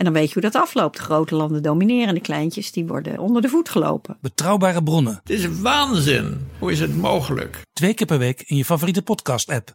En dan weet je hoe dat afloopt. De grote landen domineren, de kleintjes die worden onder de voet gelopen. Betrouwbare bronnen. Het is waanzin. Hoe is het mogelijk? Twee keer per week in je favoriete podcast-app.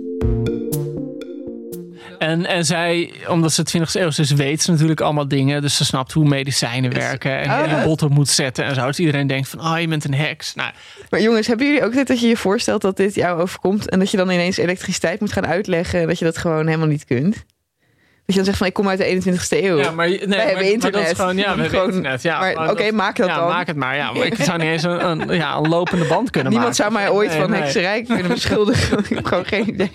En, en zij, omdat ze 20e eeuw is, weet ze natuurlijk allemaal dingen. Dus ze snapt hoe medicijnen werken en Oh, je ja. bot op moet zetten en zo. Dus iedereen denkt van, oh, je bent een heks. Nou, Maar jongens, hebben jullie ook dit dat je je voorstelt dat dit jou overkomt en dat je dan ineens elektriciteit moet gaan uitleggen en dat je dat gewoon helemaal niet kunt? Dat je dan zegt van ik kom uit de 21ste eeuw. ja, maar, nee, hebben maar internet. dat is gewoon, ja, we hebben internet. Ja, oké, maak dat ja, dan. maak het maar. Ja, maar ik zou niet eens een, een, ja, een lopende band kunnen Niemand maken. zou mij ooit Nee, van nee. hekserij kunnen beschuldigen. ik heb gewoon geen idee.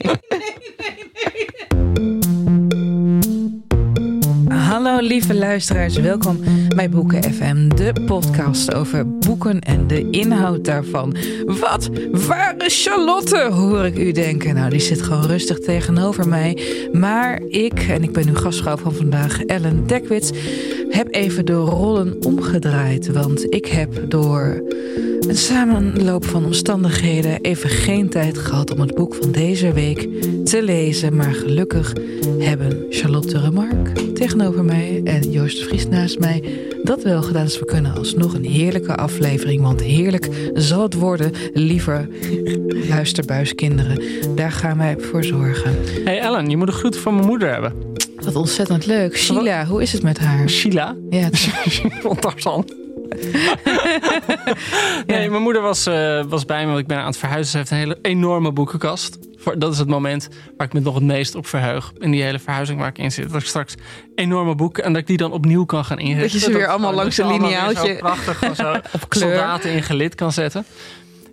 Hallo lieve luisteraars, welkom bij Boeken FM, de podcast over boeken en de inhoud daarvan. Wat? Waar is Charlotte? Hoor ik u denken. Nou, die zit gewoon rustig tegenover mij. Maar ik, en ik ben uw gastvrouw van vandaag, Ellen Dekwits, heb even de rollen omgedraaid. Want ik heb door een samenloop van omstandigheden even geen tijd gehad om het boek van deze week te lezen. Maar gelukkig hebben Charlotte Remark tegenover mij en Joost Vries naast mij dat wel gedaan. Dus we kunnen alsnog een heerlijke aflevering. Want heerlijk zal het worden, lieve luisterbuiskinderen. Daar gaan wij voor zorgen. Hey Ellen, je moet een groet van mijn moeder hebben. Wat ontzettend leuk. Sheila, hoe is het met haar? Sheila. Ja, Van Tarzan. nee, mijn moeder was, eh, was bij me, want ik ben aan het verhuizen. Ze heeft een hele enorme boekenkast. Dat is het moment waar ik me nog het meest op verheug. In die hele verhuizing waar ik in zit. Dat ik straks enorme boeken en dat ik die dan opnieuw kan gaan inrichten. Dat je ze weer allemaal langs een lineaaltje- prachtig zo kleur. soldaten in gelid kan zetten.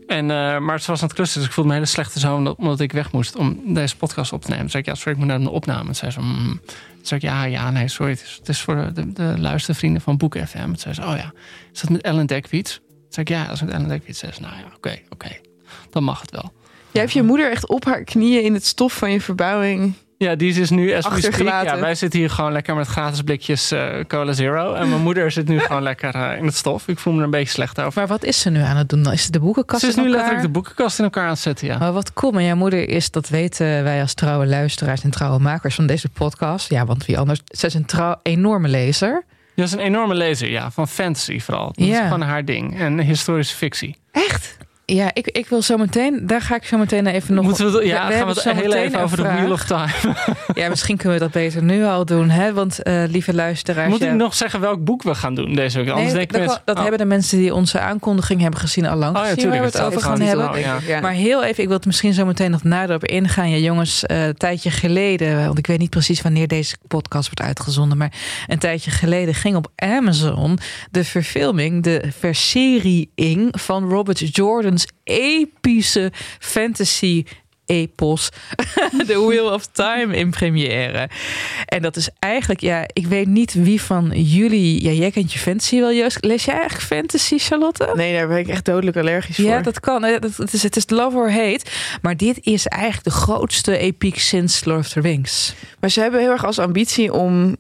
En, eh, maar ze was aan het klussen, dus ik voelde me hele slechte zoon omdat, ik weg moest om deze podcast op te nemen. Toen zei ik, ja, sorry, ik moet naar een opname. En zei ze, mm. Toen zei ik, ja, ja, nee, sorry, het is, voor de, de luistervrienden van Boek FM. Toen zei ze, oh ja, is dat met Ellen Dekwits? Toen zei ik, ja, dat is met Ellen Dekwits. Zei ze, nou ja, oké, oké, dan mag het wel. Jij hebt je moeder echt op haar knieën in het stof van je verbouwing. Ja, die is dus nu as speak. Achtergelaten. Ja, wij zitten hier gewoon lekker met gratis blikjes eh, Cola Zero. En mijn moeder zit nu gewoon lekker eh, in het stof. Ik voel me er een beetje slecht over. maar wat is ze nu aan het doen? dan? Is het de boekenkast Ze is nu elkaar? letterlijk de boekenkast in elkaar aan het zetten, ja. Maar wat cool, maar jouw moeder is, dat weten wij als trouwe luisteraars en trouwe makers van deze podcast. Ja, want wie anders? Zij is een trouw, enorme lezer. Ja, ze is een enorme lezer, ja. Van fantasy vooral. Dat is gewoon haar ding. En historische fictie. Echt? Ja, ik, ik wil zo meteen, daar ga ik zo meteen even nog. Moeten we, ja, gaan we het heel even over de. Wheel of Time. Ja, misschien kunnen we dat beter nu al doen, hè? Want eh, lieve luisteraars. Moet ja, ik nog zeggen welk boek we gaan doen deze week? Nee, Anders dat, dat oh. hebben de mensen die onze aankondiging hebben gezien al lang Oh ja, waar we het het over gaan hebben. al, ja. Ja. Maar heel even, ik wil het misschien zo meteen nog nader op ingaan. Ja, jongens, eh, een tijdje geleden, want ik weet niet precies wanneer deze podcast wordt uitgezonden, maar een tijdje geleden ging op Amazon de verfilming, de versiering van Robert Epische fantasy epos The Wheel of Time in première. En dat is eigenlijk, ja, ik weet niet wie van jullie, ja, jij kent je fantasy wel, Joost. Lees jij eigenlijk fantasy, Charlotte? Nee, daar ben ik echt dodelijk allergisch voor. Ja, dat kan. Dat- Het is, het is love or hate. Maar dit is eigenlijk de grootste epiek sinds Lord of the Rings. Maar ze hebben heel erg als ambitie om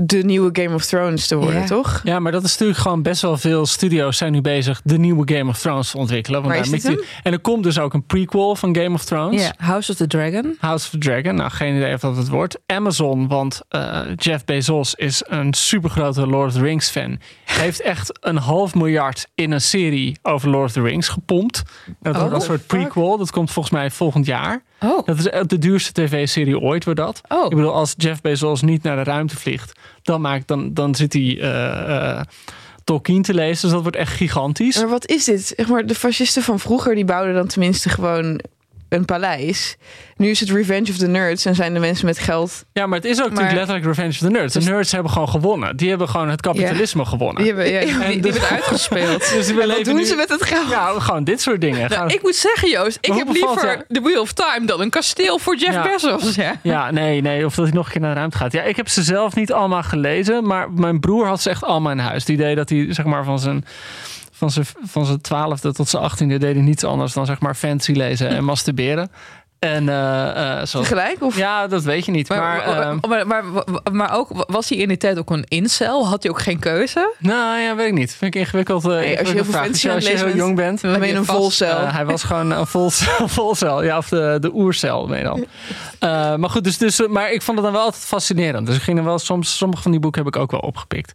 de nieuwe Game of Thrones te worden, Ja. toch? Ja, maar dat is natuurlijk gewoon best wel veel studio's zijn nu bezig de nieuwe Game of Thrones te ontwikkelen. Want daar die- En er komt dus ook een prequel van Game of Thrones. Ja, House of the Dragon. House of the Dragon. Nou, geen idee of dat het wordt. Amazon, want eh, Jeff Bezos is een supergrote Lord of the Rings fan. Heeft echt een half miljard in een serie over Lord of the Rings gepompt. Dat wordt een soort prequel. Dat komt volgens mij volgend jaar. Oh, Dat is de duurste tv-serie ooit, wordt dat. Oh. Ik bedoel, als Jeff Bezos niet naar de ruimte vliegt, dan, maakt, dan, dan zit hij eh, eh, Tolkien te lezen. Dus dat wordt echt gigantisch. Maar wat is dit? Zeg maar, de fascisten van vroeger die bouwden dan tenminste gewoon een paleis. Nu is het Revenge of the Nerds en zijn de mensen met geld. Ja, maar het is ook Maar- natuurlijk letterlijk Revenge of the Nerds. De nerds hebben gewoon gewonnen. Die hebben gewoon het kapitalisme gewonnen. Die hebben ja, die, die dus- hebben het uitgespeeld. Dus we En wat doen nu- ze met het geld? Ja, gewoon dit soort dingen. Nou, ik moet zeggen, Joost, ik heb liever jou- The Wheel of Time dan een kasteel voor Jeff Ja. Bezos. Ja. Ja, nee, nee. Of dat hij nog een keer naar de ruimte gaat. Ja, ik heb ze zelf niet allemaal gelezen. Maar mijn broer had ze echt allemaal in huis. Die idee dat hij zeg maar van zijn... Van zijn, van zijn twaalfde tot zijn achttiende deed hij niets anders dan zeg maar fancy lezen en masturberen. En eh eh zo. Tegelijk? Of? Ja, dat weet je niet. Maar, Maar, ehm, maar, maar, maar, ook, was hij in die tijd ook een incel? Had hij ook geen keuze? nou ja, weet ik niet. Vind ik ingewikkeld. eh, als je heel veel aan als je heel jong bent. Dan ben je een volcel. Hij was gewoon een vol, volcel. Ja, of de, de oercel, ben je dan. Maar goed, dus, dus, maar ik vond het dan wel altijd fascinerend. Dus ik ging er wel soms, sommige van die boeken heb ik ook wel opgepikt.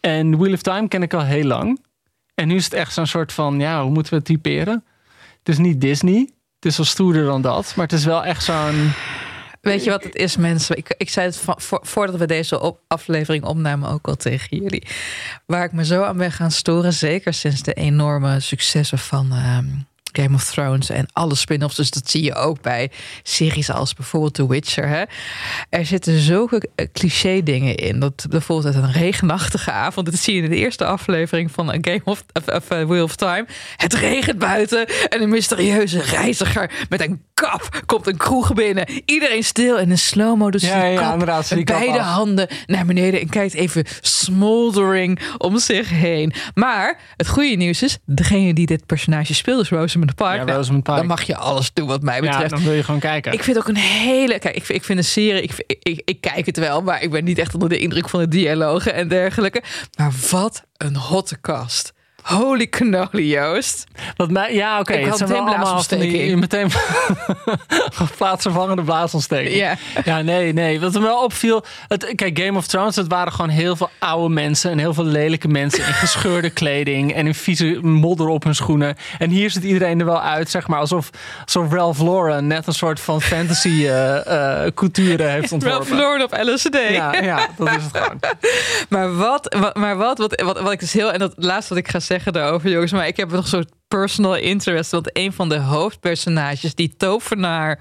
En Wheel of Time ken ik al heel lang. En nu is het echt zo'n soort van, ja, hoe moeten we het typeren? Het is niet Disney. Het is wel stoerder dan dat. Maar het is wel echt zo'n... Weet je wat het is, mensen? Ik, ik zei het voordat we deze aflevering opnamen ook al tegen jullie. Waar ik me zo aan ben gaan storen, zeker sinds de enorme successen van ehm, Game of Thrones en alle spin-offs. Dus dat zie je ook bij series als bijvoorbeeld The Witcher. Hè? Er zitten zulke eh, cliché dingen in. Dat bijvoorbeeld uit een regenachtige avond. Dat zie je in de eerste aflevering van een Game of, of, of, eh, Wheel of Time. Het regent buiten en een mysterieuze reiziger met een kap komt een kroeg binnen. Iedereen stil en in slow-mo. Dus Ja, ja, kap die beide handen naar beneden en kijkt even smoldering om zich heen. Maar het goede nieuws is, degene die dit personage speelt is Rosamund Ja, Nou, Pike. Dan mag je alles doen wat mij Ja, betreft. dan wil je gewoon kijken. Ik vind ook een hele. Kijk, ik vind, ik vind een serie. Ik, ik, ik, kijk het wel, maar ik ben niet echt onder de indruk van de dialogen en dergelijke. Maar wat een hotte cast. Holy cannoli, Joost. Wat mij, ja, oké. Ik had meteen blaasontsteking. Meteen plaatsvervangende blaasontsteking. Ja. ja, nee, nee. Wat me wel opviel. Het, kijk, Game of Thrones, het waren gewoon heel veel oude mensen. En heel veel lelijke mensen in gescheurde kleding. En in vieze modder op hun schoenen. En hier ziet iedereen er wel uit, zeg maar. Alsof, alsof Ralph Lauren net een soort van fantasy eh couture heeft ontworpen. Ralph Lauren op LSD. Ja, ja, dat is het gewoon. Maar wat, wat, maar wat, wat, wat, wat ik dus heel. En dat laatste wat ik ga zeggen daarover, jongens. Maar ik heb nog zo'n personal interest. Want een van de hoofdpersonages, die tovenaar.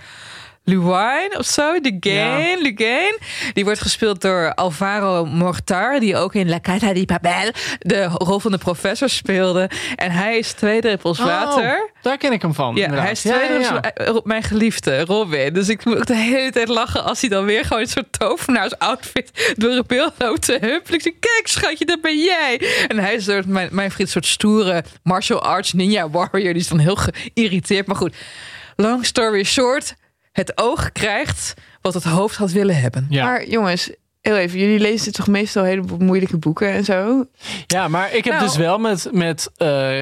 Luwine of zo, de Gain, Lugain. Die wordt gespeeld door Alvaro Mortar, die ook in La Casa di Papel de rol van de professor speelde. En hij is twee druppels water. Oh, daar ken ik hem van. Ja, inderdaad. hij is twee ja, ja, ja. eh, mijn geliefde Robin. Dus ik moet de hele tijd lachen als hij dan weer gewoon een soort tovenaars-outfit door het beeld loopt te huppelen. Ik zeg, kijk schatje, dat ben jij. En hij is door mijn, mijn vriend een soort stoere martial arts ninja warrior. Die is dan heel geïrriteerd. Maar goed, long story short, het oog krijgt wat het hoofd had willen hebben. Ja. Maar jongens, heel even, jullie lezen toch meestal hele moeilijke boeken en zo? Ja, maar ik heb Nou. dus wel met, met eh,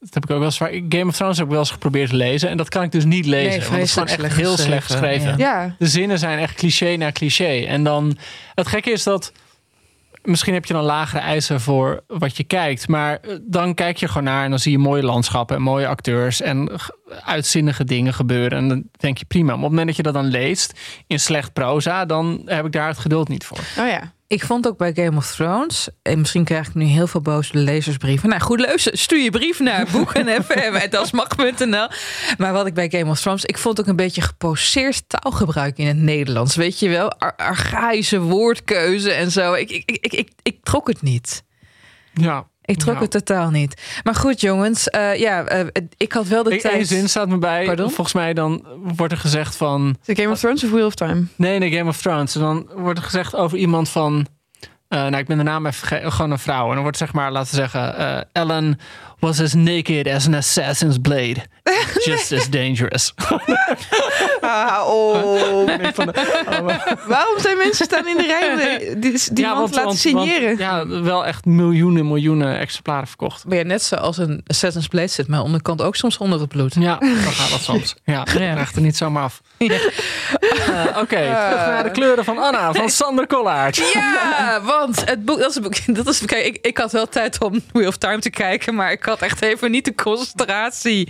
dat heb ik ook wel eens vaak. Game of Thrones heb ik wel eens geprobeerd te lezen. En dat kan ik dus niet lezen. Nee, want het is gewoon echt heel slecht geschreven, Ja. De zinnen zijn echt cliché na cliché. En dan, het gekke is dat, misschien heb je dan lagere eisen voor wat je kijkt. Maar eh, dan kijk je gewoon naar en dan zie je mooie landschappen en mooie acteurs en uitzinnige dingen gebeuren. En dan denk je prima. Maar op het moment dat je dat dan leest in slecht proza, dan heb ik daar het geduld niet voor. Oh ja. Ik vond ook bij Game of Thrones, en misschien krijg ik nu heel veel boze lezersbrieven. Nou goed, luister, stuur je brief naar boeken.fm.nl. Maar wat ik bij Game of Thrones, ik vond ook een beetje geposeerd taalgebruik in het Nederlands. Weet je wel, Ar archaïsche woordkeuze en zo. Ik, ik, ik, ik, ik trok het niet. Ja. Ik trok Ja. het totaal niet. Maar goed, jongens, eh, ja, eh, ik had wel de Ik, tijd. één zin staat me bij. Pardon? Volgens mij dan wordt er gezegd van... Het Game of Thrones of Wheel of Time? Nee, nee, Game of Thrones. En dan wordt er gezegd over iemand van... eh, nou, ik ben de naam even Gewoon een vrouw. En dan wordt zeg maar, laten we zeggen... Ellen was as naked as an assassin's blade. Just as dangerous. Ah, oh. Oh, maar- Waarom zijn mensen staan in de rij die, die Ja, man want- te laten want- signeren? want- ja, wel echt miljoenen, miljoenen exemplaren verkocht. Ben je net zoals een Assassin's Blade zit mijn onderkant ook soms onder het bloed. Ja, dan gaat dat soms. Ja, Ja. krijgt er niet zomaar af. Eh, Oké, terug naar de kleuren van Anna van Sander Kollaert. Ja, want het boek, dat is, een boek, dat is kijk, ik, ik had wel tijd om Wheel of Time te kijken, maar ik had echt even niet de concentratie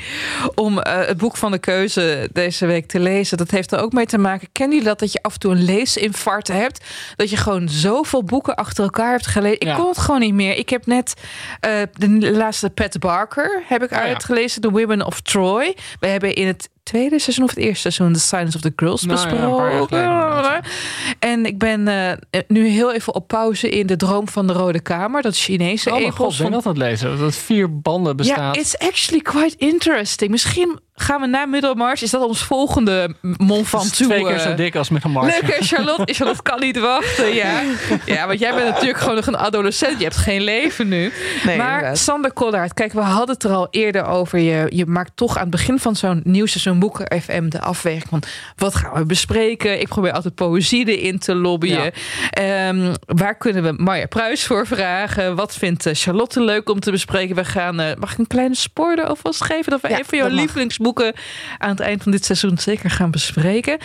om eh, het boek van de keuze deze week te lezen. Dat heeft er ook mee te maken. Kennen jullie dat dat je af en toe een leesinfarct hebt? Dat je gewoon zoveel boeken achter elkaar hebt gelezen. Ik Ja. kon het gewoon niet meer. Ik heb net eh, de laatste Pat Barker heb ik Oh ja. uitgelezen, The Women of Troy. We hebben in het tweede seizoen of het eerste seizoen The Silence of the Girls Nou ja, besproken. En ik ben eh, nu heel even op pauze in De Droom van de Rode Kamer. Dat Chinese Oh epos god, ben ik dat aan het lezen? Dat vier banden ja, bestaat. it's actually quite interesting. Misschien gaan we na Middelmars. Is dat ons volgende Mont is Ventoux? twee keer zo eh, dik als met een Mars. Leuk Charlotte? Charlotte kan niet wachten, ja. Ja, want jij bent natuurlijk gewoon nog een adolescent. Je hebt geen leven nu. maar inderdaad. Sander Kollaert, kijk, we hadden het er al eerder over. Je, je maakt toch aan het begin van zo'n nieuw seizoen Boeken FM de afweging van... wat gaan we bespreken? Ik probeer altijd poëzie erin te lobbyen. Ehm, waar kunnen we Marja Pruis voor vragen? Wat vindt eh, Charlotte leuk om te bespreken? We gaan, eh, mag ik een kleine spoiler alvast geven? Dat we Ja, een van jouw lievelingsboeken aan het eind van dit seizoen zeker gaan bespreken.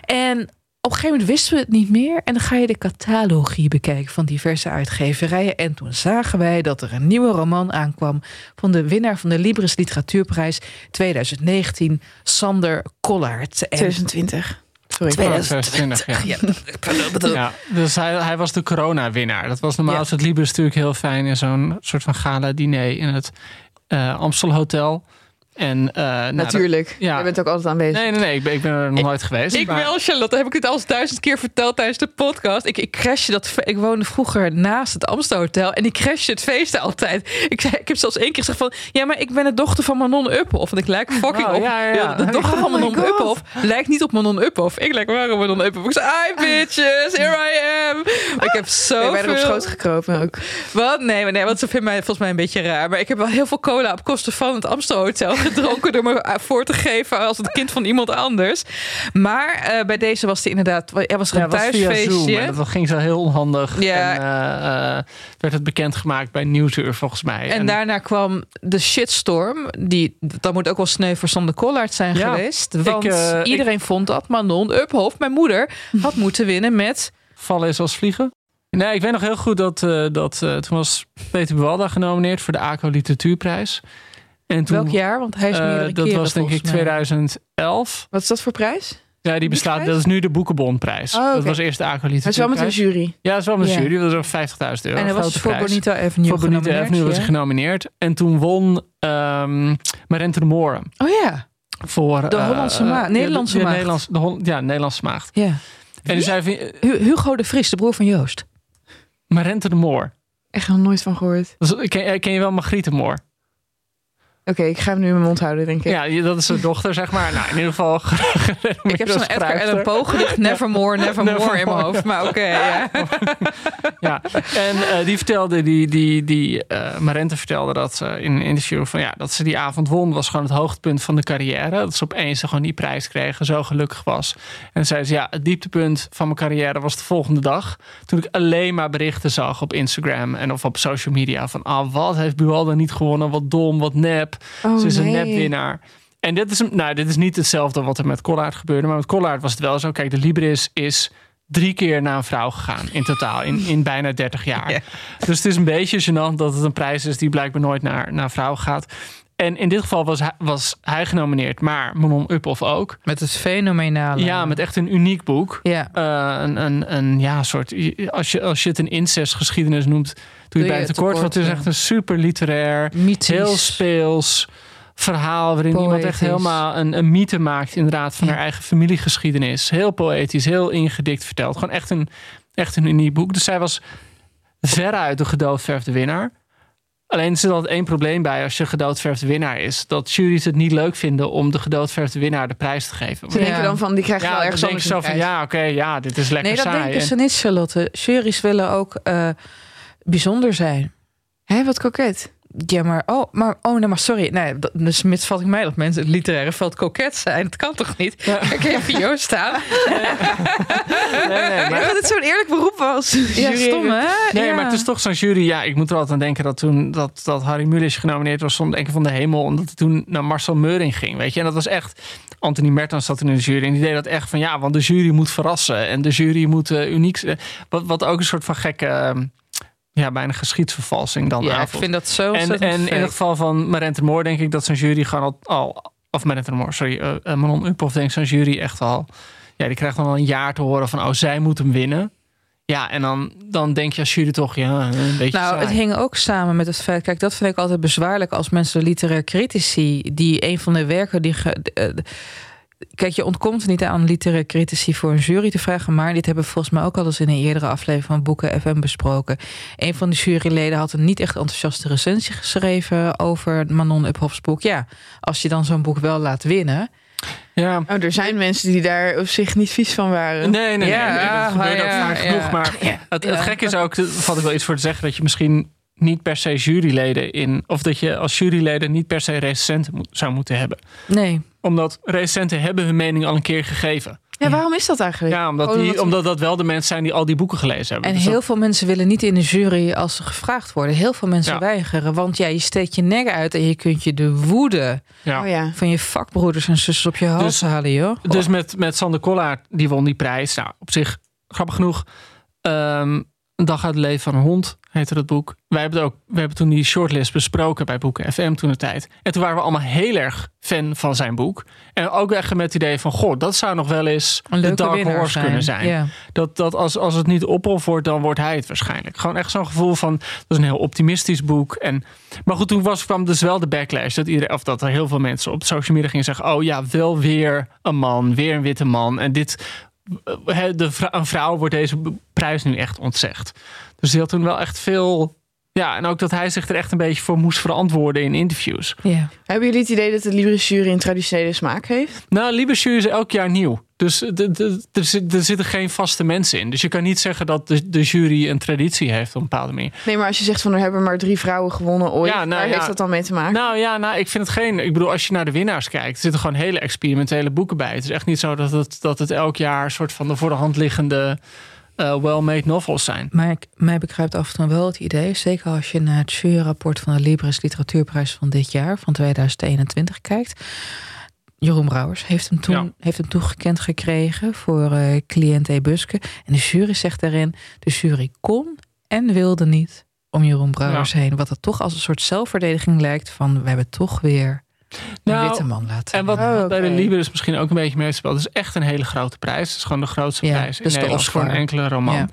En op een gegeven moment wisten we het niet meer. En dan ga je de catalogie bekijken van diverse uitgeverijen. En toen zagen wij dat er een nieuwe roman aankwam van de winnaar van de Libris Literatuurprijs 2019, Sander Kollaert. En 2020. Sorry. 2020, ja. ja, dus hij, hij was de corona-winnaar. Dat was normaal Ja. het Libris natuurlijk heel fijn in zo'n soort van gala-diner in het eh Amstel Hotel. En, eh, nou, dat- Natuurlijk. ja. Je bent ook altijd aanwezig. nee, nee, nee, ik ben, ik ben er nog nooit geweest. Ik maar- wel, Charlotte. Heb ik het al eens duizend keer verteld tijdens de podcast. Ik, ik crashte dat. Ik woonde vroeger naast het Amstel Hotel. En ik crashte het feest altijd. Ik, zei, ik heb zelfs één keer gezegd van... Ja, maar ik ben de dochter van Manon Uphoff. Want ik lijk fucking op... ja, ja, ja. de dochter van Oh Manon God. Uphoff lijkt niet op Manon Uphoff. Ik lijk wel op Manon Uphoff. Ik zei, hi bitches, here I am. Maar ik heb zo Ben je er op veel... schoot gekropen ook. Wat? Nee, maar nee, want ze vinden mij volgens mij een beetje raar. Maar ik heb wel heel veel cola op kosten van het Amstel Hotel gedronken door me voor te geven als het kind van iemand anders. Maar eh, bij deze was het inderdaad, er was er Ja, een Zoom. thuisfeestje. Dat ging zo heel onhandig. Ja. En eh, eh, werd het bekendgemaakt bij Nieuwsuur volgens mij. En daarna kwam de shitstorm. Die, dat moet ook wel sneu voor Sander Kollaert zijn Ja, geweest. Want eh, iedereen vond dat Manon Uphoff, mijn moeder, had moeten winnen met... vallen is als vliegen. Nee, ik weet nog heel goed dat, eh, dat eh, toen was Peter Buwalda genomineerd voor de ACO Literatuurprijs. En toen, Welk jaar? Want hij is eh, meerdere dat keren was denk ik volgens mij. 2011. Wat is dat voor prijs? Ja, die bestaat. Dat is nu de Boekenbonprijs. Oh. Dat was eerst de Maar het is wel met een jury. Ja, dat is wel met een jury. Dat was ook 50.000 euro. En hij was voor. Bonita Avenue Voor Bonita Avenue was hij genomineerd. En toen won ehm Marente de Moore Oh ja, voor... De eh, Hollandse eh, maagd. ja, Nederlandse de, de maagd. Nederlands, de Hol- ja, Nederlandse maagd. ja. En zei, Hugo de Vries, de broer van Joost. Marente de Moore. Echt nog nooit van gehoord. Dat is- Ken, ken je wel Margriet de Moore? Oké, ik ga hem nu in mijn mond houden, denk ik. Ja, dat is zijn dochter, zeg maar. Nou, in ieder geval. Ik heb zo'n Edgar Allan Poe gedicht, Nevermore, Nevermore in mijn hoofd. Maar oké, ja. Ja, en eh, die vertelde, die, die, die eh, Marente vertelde dat ze in een interview van ja, dat ze die avond won, was gewoon het hoogtepunt van de carrière. Dat ze opeens gewoon die prijs kregen, zo gelukkig was. En zei ze ja, het dieptepunt van mijn carrière was de volgende dag. Toen ik alleen maar berichten zag op Instagram en of op social media van ah, wat heeft Bualda niet gewonnen, wat dom, wat nep. Oh, ze is een nepwinnaar. En dit is, nou, dit is niet hetzelfde wat er met Collard gebeurde. Maar met Collard was het wel zo. Kijk, de Libris is drie keer naar een vrouw gegaan in totaal. In, in bijna 30 jaar. Ja. Dus het is een beetje gênant dat het een prijs is die blijkbaar nooit naar, naar vrouw gaat. En in dit geval was hij, was hij genomineerd, maar Manon Uphoff ook. Met het fenomenale... Ja, met echt een uniek boek. Ja. Eh, een, een, een ja, soort. Als je, als je het een incestgeschiedenis noemt, doe je je bij het tekort. Want het is echt een super literair, Mythisch. heel speels verhaal. waarin iemand echt helemaal een, een mythe maakt, inderdaad, van Ja. haar eigen familiegeschiedenis. Heel poëtisch, heel ingedikt verteld. Gewoon echt een, echt een uniek boek. Dus zij was veruit de gedoodverfde winnaar. Alleen er zit altijd één probleem bij als je gedoodverfde winnaar is. Dat juries het niet leuk vinden om de gedoodverfde winnaar de prijs te geven. Ze Ja. denken dan van, die krijgt wel Ja, dan ergens anders zo van, ja, oké, ja, dit is lekker Nee, dat saai. denken En- ze niet, Charlotte. Juries willen ook eh, bijzonder zijn. Hé, wat koket. Ja, maar oh, maar oh, nee, maar sorry. Nee, dat, dus misvat ik mij dat mensen het literaire veld koket zijn. Dat kan toch niet? Ja. Ik heb Vio staan. Nee, nee, maar... dat het zo'n eerlijk beroep was. Ja, stom hè? Nee, ja. maar het is toch zo'n jury. Ja, ik moet er altijd aan denken dat toen dat, dat Harry Mulisch genomineerd was stond denken van de hemel, omdat hij toen naar Marcel Meuring ging, weet je. En dat was echt Anthony Mertens zat in de jury en die deed dat echt van ja, want de jury moet verrassen en de jury moet uh, uniek. Wat, wat ook een soort van gekke. Uh, ja, bijna geschiedsvervalsing dan. Ja, ik vind dat zo. En, en in het geval van Marente Moor denk ik dat zijn jury gewoon al, al of Marente Moor, sorry, uh, Manon Uphoff denkt zijn jury echt al. Ja, die krijgt dan al een jaar te horen van, oh, zij moet hem winnen. Ja, en dan, dan denk je als jury toch, ja, een beetje Nou, saai. het hing ook samen met het feit... Kijk, dat vind ik altijd bezwaarlijk als mensen literair critici... die een van de werken die... Ge, uh, Kijk, je ontkomt niet aan literaire critici voor een jury te vragen. Maar dit hebben we volgens mij ook al eens in een eerdere aflevering van Boeken FM besproken. Een van de juryleden had een niet echt enthousiaste recensie geschreven over Manon Uphoffs boek. Ja, als je dan zo'n boek wel laat winnen. Ja. Oh, er zijn mensen die daar op zich niet vies van waren. Nee, nee, Ja, nee. nee, dat gebeurt ook ja, vaak ja. genoeg. Maar het, het gekke is ook, daar valt ik wel iets voor te zeggen, dat je misschien niet per se juryleden in, of dat je als juryleden niet per se recensenten moet, zou moeten hebben. Nee. Omdat recensenten hebben hun mening al een keer gegeven. Ja, waarom is dat eigenlijk? Ja, omdat, die, omdat- dat wel de mensen zijn die al die boeken gelezen hebben. En Dus heel dat- veel mensen willen niet in de jury als ze gevraagd worden. Heel veel mensen Ja. weigeren. Want ja, je steekt je nek uit en je kunt je de woede ja. Oh ja. van je vakbroeders en zussen op je hals Dus- halen, joh. Dus met, met Sander Kollaert, die won die prijs. Nou, op zich, grappig genoeg. ehm, een dag uit het leven van een hond heette het boek. Wij hebben, ook, we hebben toen die shortlist besproken bij Boeken FM toen de tijd. En toen waren we allemaal heel erg fan van zijn boek. En ook echt met het idee van, goh, dat zou nog wel eens een de Dark Horse zijn. kunnen zijn. Dat, dat als, als het niet Ophof wordt, dan wordt hij het waarschijnlijk. Gewoon echt zo'n gevoel van, dat is een heel optimistisch boek. En, maar goed, toen was, kwam dus wel de backlash. Dat, iedereen, of dat er heel veel mensen op social media gingen zeggen... oh ja, wel weer een man, weer een witte man. En dit, de, vrou- een vrouw wordt deze prijs nu echt ontzegd. Dus die had toen wel echt veel... Ja, en ook dat hij zich er echt een beetje voor moest verantwoorden in interviews. Ja. Hebben jullie het idee dat de Libris jury een traditionele smaak heeft? Nou, Libesjury is elk jaar nieuw. Dus de- de- er zit- er zitten geen vaste mensen in. Dus je kan niet zeggen dat de, de jury een traditie heeft op een bepaalde manier. Nee, maar als je zegt van er hebben maar drie vrouwen gewonnen ooit, Ja, nou waar ja. heeft dat dan mee te maken? Nou ja, nou, ik vind het geen. Ik bedoel, als je naar de winnaars kijkt, er zitten gewoon hele experimentele boeken bij. Het is echt niet zo dat het, dat het elk jaar een soort van de voor de hand liggende eh, well-made novels zijn. Maar ik, mij bekruipt af en toe wel het idee, zeker als je naar het juryrapport van de Libris Literatuurprijs van dit jaar, van 2021, kijkt. Jeroen Brouwers heeft hem toen Ja. heeft hem toegekend gekregen voor eh cliënt E. Buske. En de jury zegt daarin, de jury kon en wilde niet om Jeroen Brouwers heen. Wat het toch als een soort zelfverdediging lijkt van, we hebben toch weer een Nou, witte man laten. En wat Oh, bij de Libris misschien ook een beetje meespeelt, het is echt een hele grote prijs. Het is gewoon de grootste Ja, prijs in de Nederland voor een enkele roman.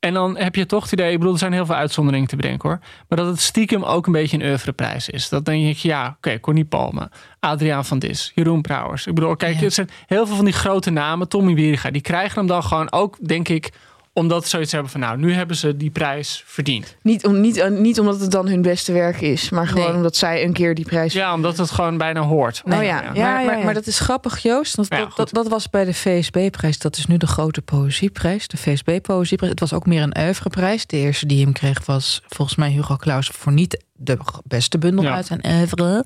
En dan heb je toch het idee, ik bedoel, er zijn heel veel uitzonderingen te bedenken hoor. Maar dat het stiekem ook een beetje een oeuvreprijs is. Dat denk je, ja, oké, Connie Palme, Adriaan van Dis, Jeroen Brouwers. Ik bedoel, kijk, Ja. het zijn heel veel van die grote namen, Tommy Wieriga, die krijgen hem dan gewoon ook, denk ik, omdat ze zoiets hebben van, nou, nu hebben ze die prijs verdiend. Niet, om, niet, eh, niet omdat het dan hun beste werk is, maar gewoon Nee. omdat zij een keer die prijs. Ja, omdat het gewoon bijna hoort. Oh ja. Ja, maar, ja, maar, ja. maar dat is grappig, Joost. Dat, Ja, dat, goed. dat, dat was bij de VSB-prijs. Dat is nu de grote poëzieprijs. De VSB-poëzieprijs. Het was ook meer een oeuvreprijs. De eerste die hem kreeg was volgens mij Hugo Claus... voor niet de beste bundel Ja. uit zijn oeuvre.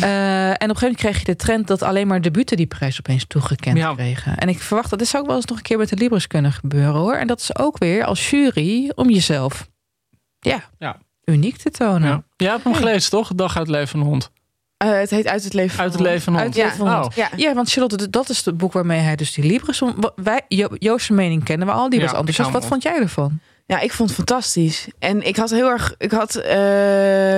Eh, en op een gegeven moment kreeg je de trend... dat alleen maar debuten die prijs opeens toegekend Ja. kregen. En ik verwacht dat dit zou ook wel eens nog een keer met de Libris kunnen gebeuren, hoor. En dat is ook weer als jury om jezelf ja, Ja. uniek te tonen. ja. Jij hebt hem gelezen, toch? Dag uit het leven van een hond. Eh, het heet Uit het leven van Uit het leven van Uit hond. het leven van een Oh. hond. Ja. Ja, want Charlotte, dat is het boek waarmee hij dus die Libris... Wij, Jo- Joost's mening kennen we al, die was enthousiast. hou Wat vond jij ervan? Ja, ik vond het fantastisch. En ik had heel erg, ik had, eh,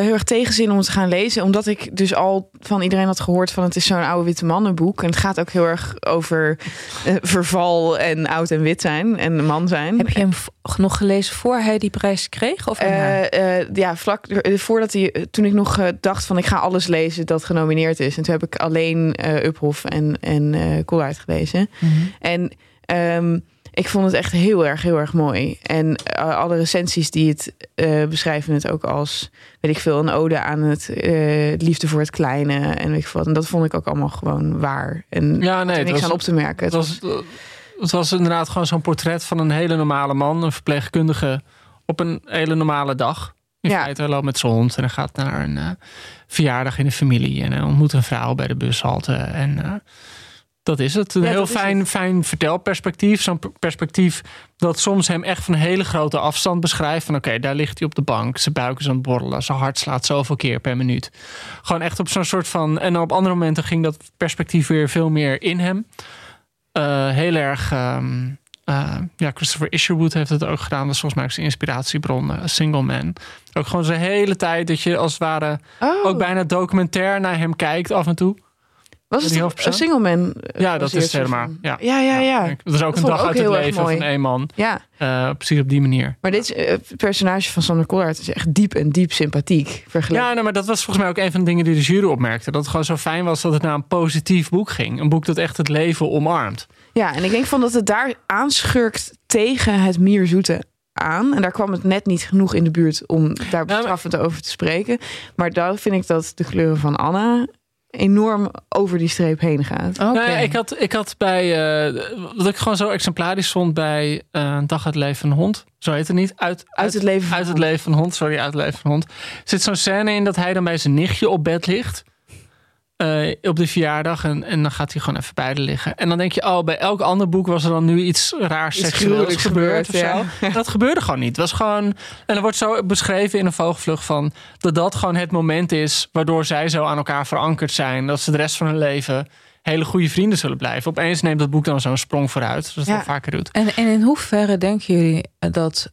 heel erg tegenzin om het te gaan lezen. Omdat ik dus al van iedereen had gehoord van het is zo'n oude witte mannenboek. En het gaat ook heel erg over eh, verval en oud en wit zijn en man zijn. Heb je hem nog gelezen voor hij die prijs kreeg? Of? Eh, ja, vlak voordat hij, toen ik nog dacht van ik ga alles lezen dat genomineerd is. En toen heb ik alleen Uphoff en, en Koolhaard gelezen. Mhm. En ehm, ik vond het echt heel erg, heel erg mooi. En eh, alle recensies die het eh, beschrijven het ook als, weet ik veel, een ode aan het eh, liefde voor het kleine en weet ik wat. En dat vond ik ook allemaal gewoon waar. En Ja, nee, er niks was, aan op te merken. het, was, het was inderdaad gewoon zo'n portret van een hele normale man. Een verpleegkundige op een hele normale dag. In Ja. feite, loopt met zijn hond en hij gaat naar een verjaardag in de familie. En ontmoet een vrouw bij de bushalte. En dat is het. Een Ja, heel fijn, fijn vertelperspectief. Zo'n per- perspectief dat soms hem echt van een hele grote afstand beschrijft. Van oké, daar ligt hij op de bank. Zijn buik is aan het borrelen. Zijn hart slaat zoveel keer per minuut. Gewoon echt op zo'n soort van... En op andere momenten ging dat perspectief weer veel meer in hem. Eh, heel erg... ehm, eh, ja, Christopher Isherwood heeft het ook gedaan. Dat is volgens mij ook zijn inspiratiebron. eh, Single Man. Ook gewoon zijn hele tijd dat je als het ware... Oh, ook bijna documentair naar hem kijkt af en toe. Was het een single man? eh, Ja, dat is helemaal. Ja. Ja, ja, ja. Dat is ook Dat een dag uit het leven van één man. Ja, Eh, precies op die manier. maar dit eh, personage van Sander Kollaert is echt diep en diep sympathiek. Vergeleken. Ja, nou, maar dat was volgens mij ook een van de dingen die de jury opmerkte. Dat het gewoon zo fijn was dat het naar een positief boek ging. Een boek dat echt het leven omarmt. Ja, en ik denk van dat het daar aanschurkt tegen het mierzoete aan. En daar kwam het net niet genoeg in de buurt om daar bestraffend over te spreken. Maar daar vind ik dat de kleuren van Anna enorm over die streep heen gaat. Oké. Nou ja, ik, had, ik had bij, eh, wat ik gewoon zo exemplarisch vond bij eh Dag uit het leven van een hond. Zo heet het niet. Uit, Uit het leven van uit het een hond. leven van een hond. Sorry, uit het leven van een hond. Zit zo'n scène in dat hij dan bij zijn nichtje op bed ligt. Eh, op de verjaardag. En, en dan gaat hij gewoon even bij haar liggen. En dan denk je, oh, bij elk ander boek was er dan nu iets raars Iets seksueels gruwelijks gebeurd. of zo. Dat gebeurde gewoon niet. Het was gewoon. En er wordt zo beschreven in een vogelvlucht van dat dat gewoon het moment is waardoor zij zo aan elkaar verankerd zijn. Dat ze de rest van hun leven hele goede vrienden zullen blijven. Opeens neemt dat boek dan zo'n sprong vooruit. Zoals het Ja. vaker doet. En, en in hoeverre denken jullie dat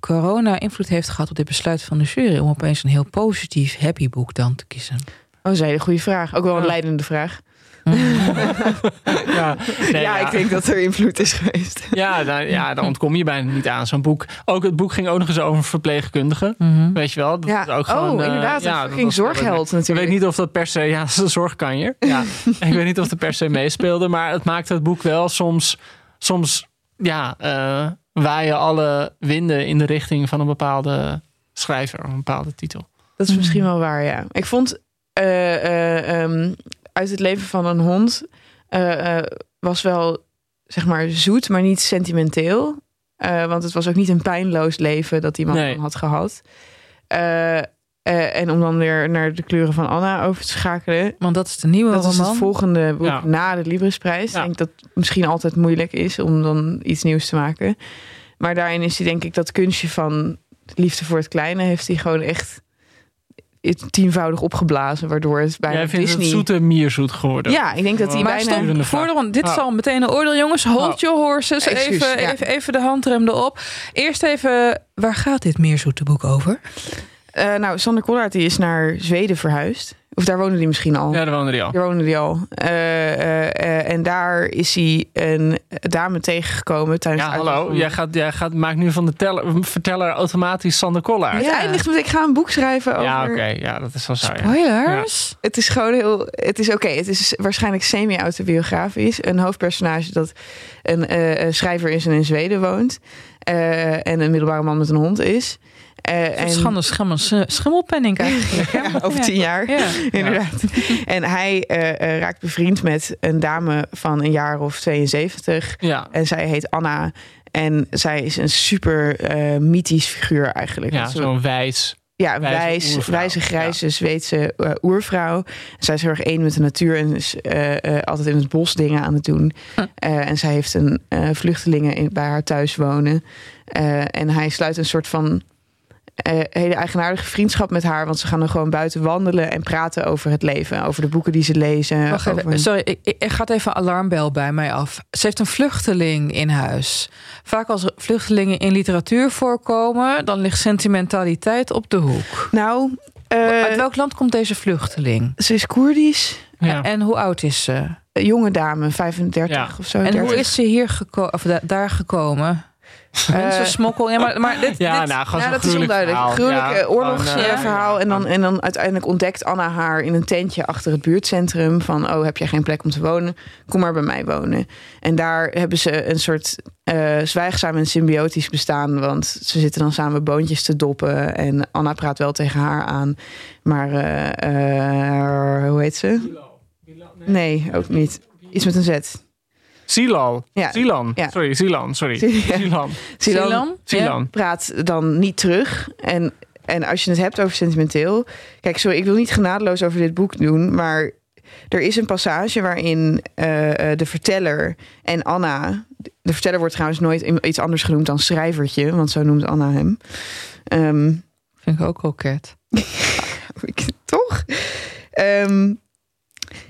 corona invloed heeft gehad op dit besluit van de jury om opeens een heel positief happy boek dan te kiezen? Oh, dat is een hele goede vraag. Ook wel een Ja. leidende vraag. Ja, nee, ja, ik denk dat er invloed is geweest. Ja, daar, ja, daar ontkom je bijna niet aan. Zo'n boek. Ook het boek ging ook nog eens over verpleegkundigen. Mhm. Weet je wel? Dat Ja. is ook gewoon, oh, inderdaad. ja, dat fucking was- zorgheld Ik natuurlijk. weet niet of dat per se, ja, dat is een zorgkanjer. Ja. ik weet niet of dat per se meespeelde, maar het maakte het boek wel soms, soms ja, eh waaien alle winden in de richting van een bepaalde schrijver, een bepaalde titel. Dat is misschien wel waar, ja. Ik vond eh, eh, ehm, uit het leven van een hond eh, was wel zeg maar zoet, maar niet sentimenteel. Want het was ook niet een pijnloos leven dat iemand Nee. dan had gehad. Eh, eh, en om dan weer naar de kleuren van Anna over te schakelen. Want dat is de nieuwe Dat is roman. het volgende boek Ja. na de Librisprijs. Ja. Ik denk dat het misschien altijd moeilijk is om dan iets nieuws te maken. Maar daarin is hij denk ik dat kunstje van liefde voor het kleine... heeft hij gewoon echt tienvoudig opgeblazen. Waardoor het bijna Jij vindt Disney... het zoete mierzoet geworden. Ja, ik denk dat hij bijna... stop, Durende voor de, vraag. want dit Oh. is al meteen een oordeel, jongens. Hold Oh. your horses. Even, ja. even, even de handrem erop. Eerst even, waar gaat dit meerzoete boek over? Eh, nou, Sander Kollaert die is naar Zweden verhuisd. Of daar woonde hij misschien al. Ja, daar woonde hij al. Daar woonde hij al. Eh, eh, eh, en daar is hij een dame tegengekomen tijdens Ja, hallo. Jij, gaat, jij gaat, maakt nu van de teller, verteller automatisch Sander Kollaert. Het eindigt met ik ga een boek schrijven over... Ja, oké. Ja, dat is wel zo. Ja. Spoilers? Het is gewoon heel... Het is oké. Het is waarschijnlijk semi-autobiografisch. Een hoofdpersonage dat een eh, eh, schrijver is en in Zweden woont. Eh, en een middelbare man met een hond is. Eh, En... Schande, schimmel, schimmelpenning eigenlijk. Ja, over tien jaar. Ja. Inderdaad. En hij eh, eh, raakt bevriend met een dame van een jaar of 72. Ja. En zij heet Anna. En zij is een super mythisch figuur eigenlijk. Ja, zo'n wijs. ja, wijs, oervrouw. wijze grijze Zweedse eh, oervrouw. Zij is heel erg één met de natuur en is altijd in het bos dingen aan het doen. Eh, en zij heeft een vluchtelingen in, bij haar thuis wonen. En hij sluit een soort van eh, hele eigenaardige vriendschap met haar. Want ze gaan dan gewoon buiten wandelen en praten over het leven. Over de boeken die ze lezen. Wacht even, over- sorry, ik, ik, er gaat even een alarmbel bij mij af. Ze heeft een vluchteling in huis. Vaak als vluchtelingen in literatuur voorkomen, dan ligt sentimentaliteit op de hoek. Nou, eh, Uit welk land komt deze vluchteling? ze is Koerdisch. Ja. En hoe oud is ze? Een jonge dame, 35 Ja. of zo. En 30. hoe is ze hier gekomen of da- daar gekomen? Mensen smokkel. Ja, maar, maar dit, Ja, dit- nou, Ja, dat is onduidelijk. verhaal. Gruwelijk Ja, eh, oorlogsverhaal. eh, en, dan, en dan uiteindelijk ontdekt Anna haar in een tentje achter het buurtcentrum. Van, oh, heb jij geen plek om te wonen? Kom maar bij mij wonen. En daar hebben ze een soort eh, zwijgzaam en symbiotisch bestaan. Want ze zitten dan samen boontjes te doppen. En Anna praat wel tegen haar aan. Maar, eh, eh, hoe heet ze? Nee, ook niet. Iets met een Z. Silal. Ja. Silan. Ja. Sorry, Silan. Sorry. Ja. Silan. Silan Silan? Silan. praat dan niet terug. En en als je het hebt over sentimenteel. Kijk, sorry, ik wil niet genadeloos over dit boek doen. Maar er is een passage waarin eh, eh, de verteller en Anna. De verteller wordt trouwens nooit iets anders genoemd dan schrijvertje, want zo noemt Anna hem. Ehm, Vind ik ook koket. toch? Ehm,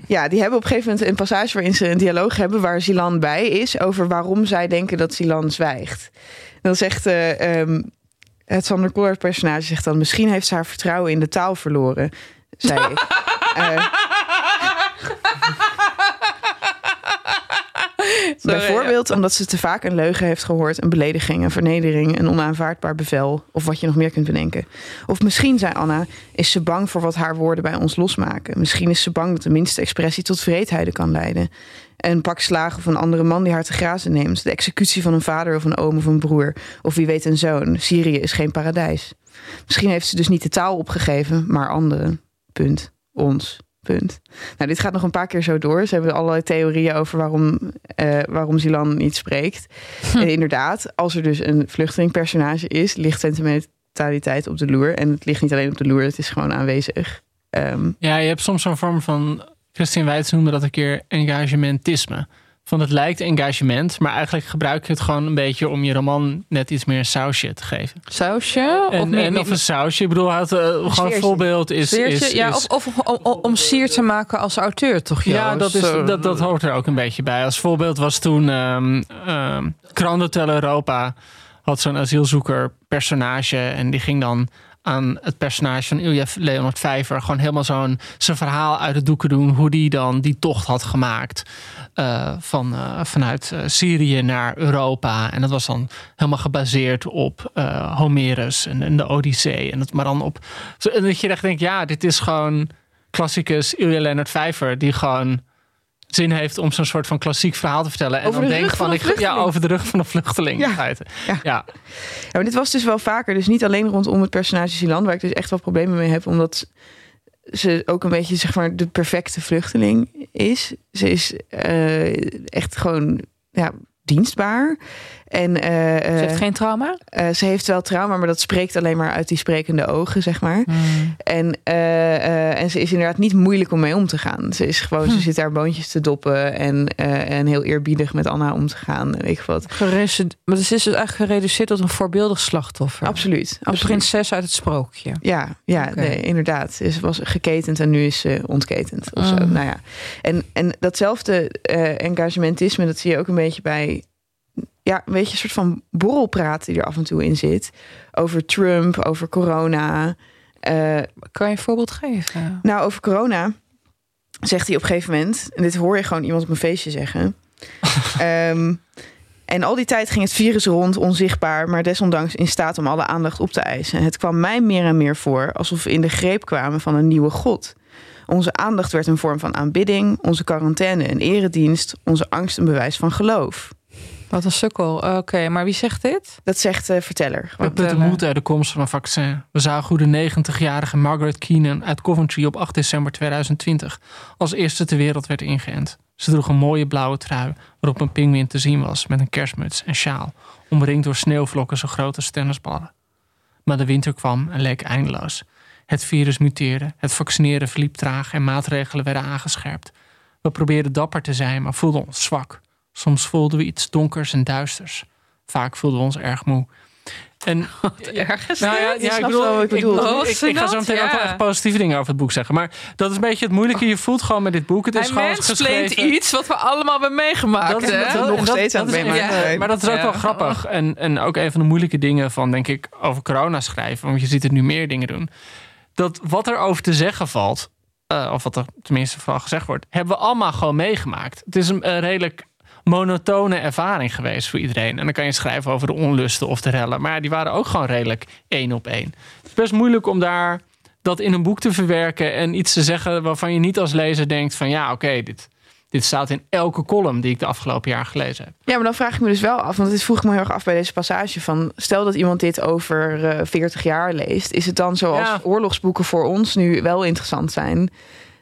ja, die hebben op een gegeven moment een passage waarin ze een dialoog hebben waar Zilan bij is over waarom zij denken dat Zilan zwijgt. dan zegt eh, ehm, het Sander Koolhaard personage zegt dan misschien heeft ze haar vertrouwen in de taal verloren. Zei ik. Bijvoorbeeld omdat ze te vaak een leugen heeft gehoord, een belediging, een vernedering, een onaanvaardbaar bevel of wat je nog meer kunt bedenken. Of misschien, zei Anna, is ze bang voor wat haar woorden bij ons losmaken. Misschien is ze bang dat de minste expressie tot vreedheden kan leiden. Een pak slagen of een andere man die haar te grazen neemt. De executie van een vader of een oom of een broer. Of wie weet een zoon. Syrië is geen paradijs. Misschien heeft ze dus niet de taal opgegeven, maar anderen. Punt. Ons. Punt. Nou, dit gaat nog een paar keer zo door. Ze hebben allerlei theorieën over waarom, uh, waarom Zilan niet spreekt. Hm. En inderdaad, als er dus een vluchtelingpersonage is, ligt sentimentaliteit op de loer. En het ligt niet alleen op de loer, het is gewoon aanwezig. Um, ja, je hebt soms zo'n vorm van. Christine Weitz noemde dat een keer engagementisme van het lijkt engagement, maar eigenlijk gebruik je het gewoon een beetje om je roman net iets meer een sausje te geven. Sausje? En, of, en of een sausje. Ik bedoel, het, uh, gewoon een voorbeeld is. is, ja, is, of, of om, om, sier te maken als auteur, toch? Ja, dat, is, dat, dat hoort er ook een beetje bij. Als voorbeeld was toen um, um, Europa had zo'n asielzoeker personage en die ging dan aan het personage van Ilja Leonard Vijver gewoon helemaal zo'n zijn verhaal uit het doeken doen hoe die dan die tocht had gemaakt. Uh, van, uh, vanuit uh, Syrië naar Europa. En dat was dan helemaal gebaseerd op Homerus en, en, de Odyssee. En dat maar dan op. En dat je echt denkt, ja, dit is gewoon klassicus Ilja Leonard Vijver, die gewoon zin heeft om zo'n soort van klassiek verhaal te vertellen. En dan denk van, ik, ja, over de rug van een vluchteling. Ja. Ja. Ja. ja. maar dit was dus wel vaker. Dus niet alleen rondom het personage Silan, waar ik dus echt wel problemen mee heb, omdat ze ook een beetje zeg maar de perfecte vluchteling is. Ze is uh, echt gewoon ja, dienstbaar. En, uh, ze heeft geen trauma? Uh, ze heeft wel trauma, maar dat spreekt alleen maar uit die sprekende ogen, zeg maar. Mm. En, uh, en ze is inderdaad niet moeilijk om mee om te gaan. Ze is gewoon, hm. ze zit daar boontjes te doppen en, en heel eerbiedig met Anna om te gaan. Weet ik wat. Gereduceerd, maar ze is dus eigenlijk gereduceerd tot een voorbeeldig slachtoffer. Absoluut. De prinses uit het sprookje. Ja, ja okay. nee, inderdaad. Ze was geketend en nu is ze ontketend. Of zo. Mm. Nou ja. En, en datzelfde engagementisme, dat zie je ook een beetje bij ja, een beetje een soort van borrelpraat die er af en toe in zit. Over Trump, over corona. Uh, kan je een voorbeeld geven? Nou, over corona zegt hij op een gegeven moment... en dit hoor je gewoon iemand op een feestje zeggen... um, en al die tijd ging het virus rond, onzichtbaar... maar desondanks in staat om alle aandacht op te eisen. Het kwam mij meer en meer voor alsof we in de greep kwamen van een nieuwe god... Onze aandacht werd een vorm van aanbidding, onze quarantaine een eredienst, onze angst een bewijs van geloof. Wat een sukkel. Oké, okay, maar wie zegt dit? Dat zegt de verteller. We putten moed uit de komst van een vaccin. We zagen hoe de 90-jarige Margaret Keenan uit Coventry op 8 december 2020 als eerste ter wereld werd ingeënt. Ze droeg een mooie blauwe trui waarop een pinguïn te zien was met een kerstmuts en sjaal, omringd door sneeuwvlokken zo groot als tennisballen. Maar de winter kwam en leek eindeloos. Het virus muteerde, het vaccineren verliep traag en maatregelen werden aangescherpt. We probeerden dapper te zijn, maar voelden ons zwak. Soms voelden we iets donkers en duisters. Vaak voelden we ons erg moe. En, ergens. Nou ja, ja ik bedoel, ik, bedoel, ik, ik, ik, ga zo meteen ja. ook wel echt positieve dingen over het boek zeggen. Maar dat is een beetje het moeilijke. Je voelt gewoon met dit boek. Het is Hij gewoon geschreven. iets wat we allemaal hebben meegemaakt. Dat is, hè? dat, dat, nog en dat- steeds aan het meemaken Maar dat is ook Ja. wel grappig. En, en ook een van de moeilijke dingen van, denk ik, over corona schrijven. Want je ziet het nu meer dingen doen. Dat wat er over te zeggen valt, eh, of wat er tenminste vooral gezegd wordt, hebben we allemaal gewoon meegemaakt. Het is een, een redelijk monotone ervaring geweest voor iedereen. En dan kan je schrijven over de onlusten of de rellen. Maar ja, die waren ook gewoon redelijk één op één. Het is best moeilijk om daar dat in een boek te verwerken en iets te zeggen waarvan je niet als lezer denkt van ja, oké, dit, dit staat in elke column die ik de afgelopen jaar gelezen heb. Ja, maar dan vraag ik me dus wel af, want dit vroeg ik me heel erg af bij deze passage van, stel dat iemand dit over eh 40 jaar leest, is het dan zoals Ja. oorlogsboeken voor ons nu wel interessant zijn?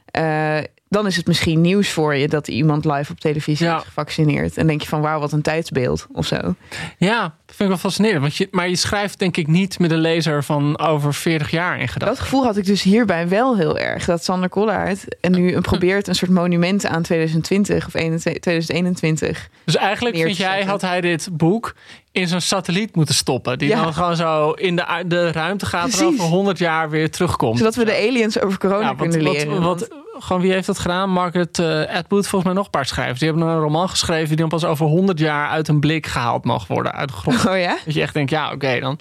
Eh, dan is het misschien nieuws voor je dat iemand live op televisie Ja. is gevaccineerd. En denk je van wauw, wat een tijdsbeeld of zo. Ja, dat vind ik wel fascinerend. Want je, maar je schrijft denk ik niet met een lezer van over 40 jaar in gedachten. Dat gevoel had ik dus hierbij wel heel erg. Dat Sander Kollaert en nu een probeert een soort monument aan 2020 of 21 2021. Dus eigenlijk vind jij, had hij dit boek in zo'n satelliet moeten stoppen. Die Ja. dan gewoon zo in de, de ruimte gaat en Precies. over 100 jaar weer terugkomt. Zodat we de aliens over corona Ja, wat, kunnen wat, leren. wat, gewoon wie heeft dat gedaan? Margaret eh, Atwood, volgens mij nog een paar schrijvers. Die hebben een roman geschreven die dan pas over 100 jaar uit een blik gehaald mag worden uit de grond. Oh ja? Dat je echt denkt, ja, oké dan.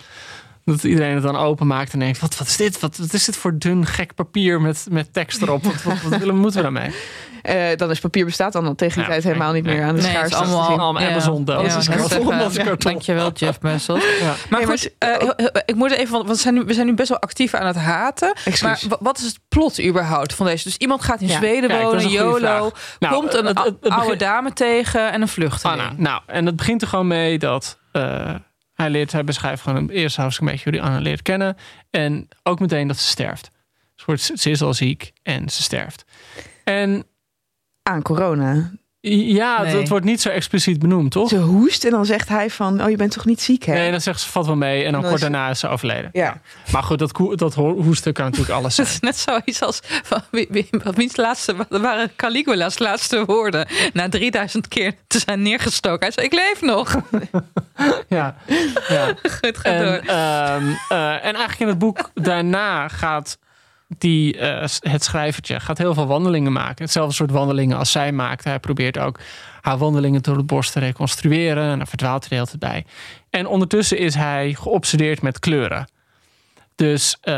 Dat iedereen het dan openmaakt en denkt: wat, wat is dit? Wat, wat is dit voor dun gek papier met, met tekst erop? Wat, wat, wat willen, moeten we daarmee? Eh, dan is papier bestaat dan al tegen die Ja, tijd helemaal niet nee. meer aan de Nee, is allemaal- Allemaal Ja. Amazon doos. Ja, is karton. Dankjewel, Jeff Messel. Ja. Maar Nee, goed, eh, ik moet even, want we zijn, nu, we zijn nu best wel actief aan het haten. Maar wa- wat is het plot überhaupt van deze? Dus iemand gaat in Ja. Zweden dat wonen, YOLO. Nou, komt een het- het- het oude begin- dame tegen en een vluchteling. Anna. Nou, en het begint er gewoon mee dat eh, hij, leert, hij beschrijft gewoon eerste hoofdstuk een beetje hoe Anna leert kennen. En ook meteen dat ze sterft. Ze, wordt, ze is al ziek en ze sterft. En Aan corona. Ja, het, Nee. het wordt niet zo expliciet benoemd, toch? Ze hoest en dan zegt hij van, oh je bent toch niet ziek hè? Nee, dan zegt ze valt wel mee en dan Dan kort daarna is ze overleden. Ja. Maar goed, dat, dat ho- hoesten kan natuurlijk alles Het zijn. is net zoiets als van, wie, wie, wiens laatste, wat waren Caligula's laatste woorden na 3000 keer te zijn neergestoken. Hij zei: Ik leef nog. Ja, ja. Goed, ga En, door. ehm, eh, en eigenlijk in het boek daarna gaat die, eh, het schrijvertje gaat heel veel wandelingen maken. Hetzelfde soort wandelingen als zij maakt. Hij probeert ook haar wandelingen door het bos te reconstrueren. En daar verdwaalt hij de hele tijd bij. En ondertussen is hij geobsedeerd met kleuren. Dus eh,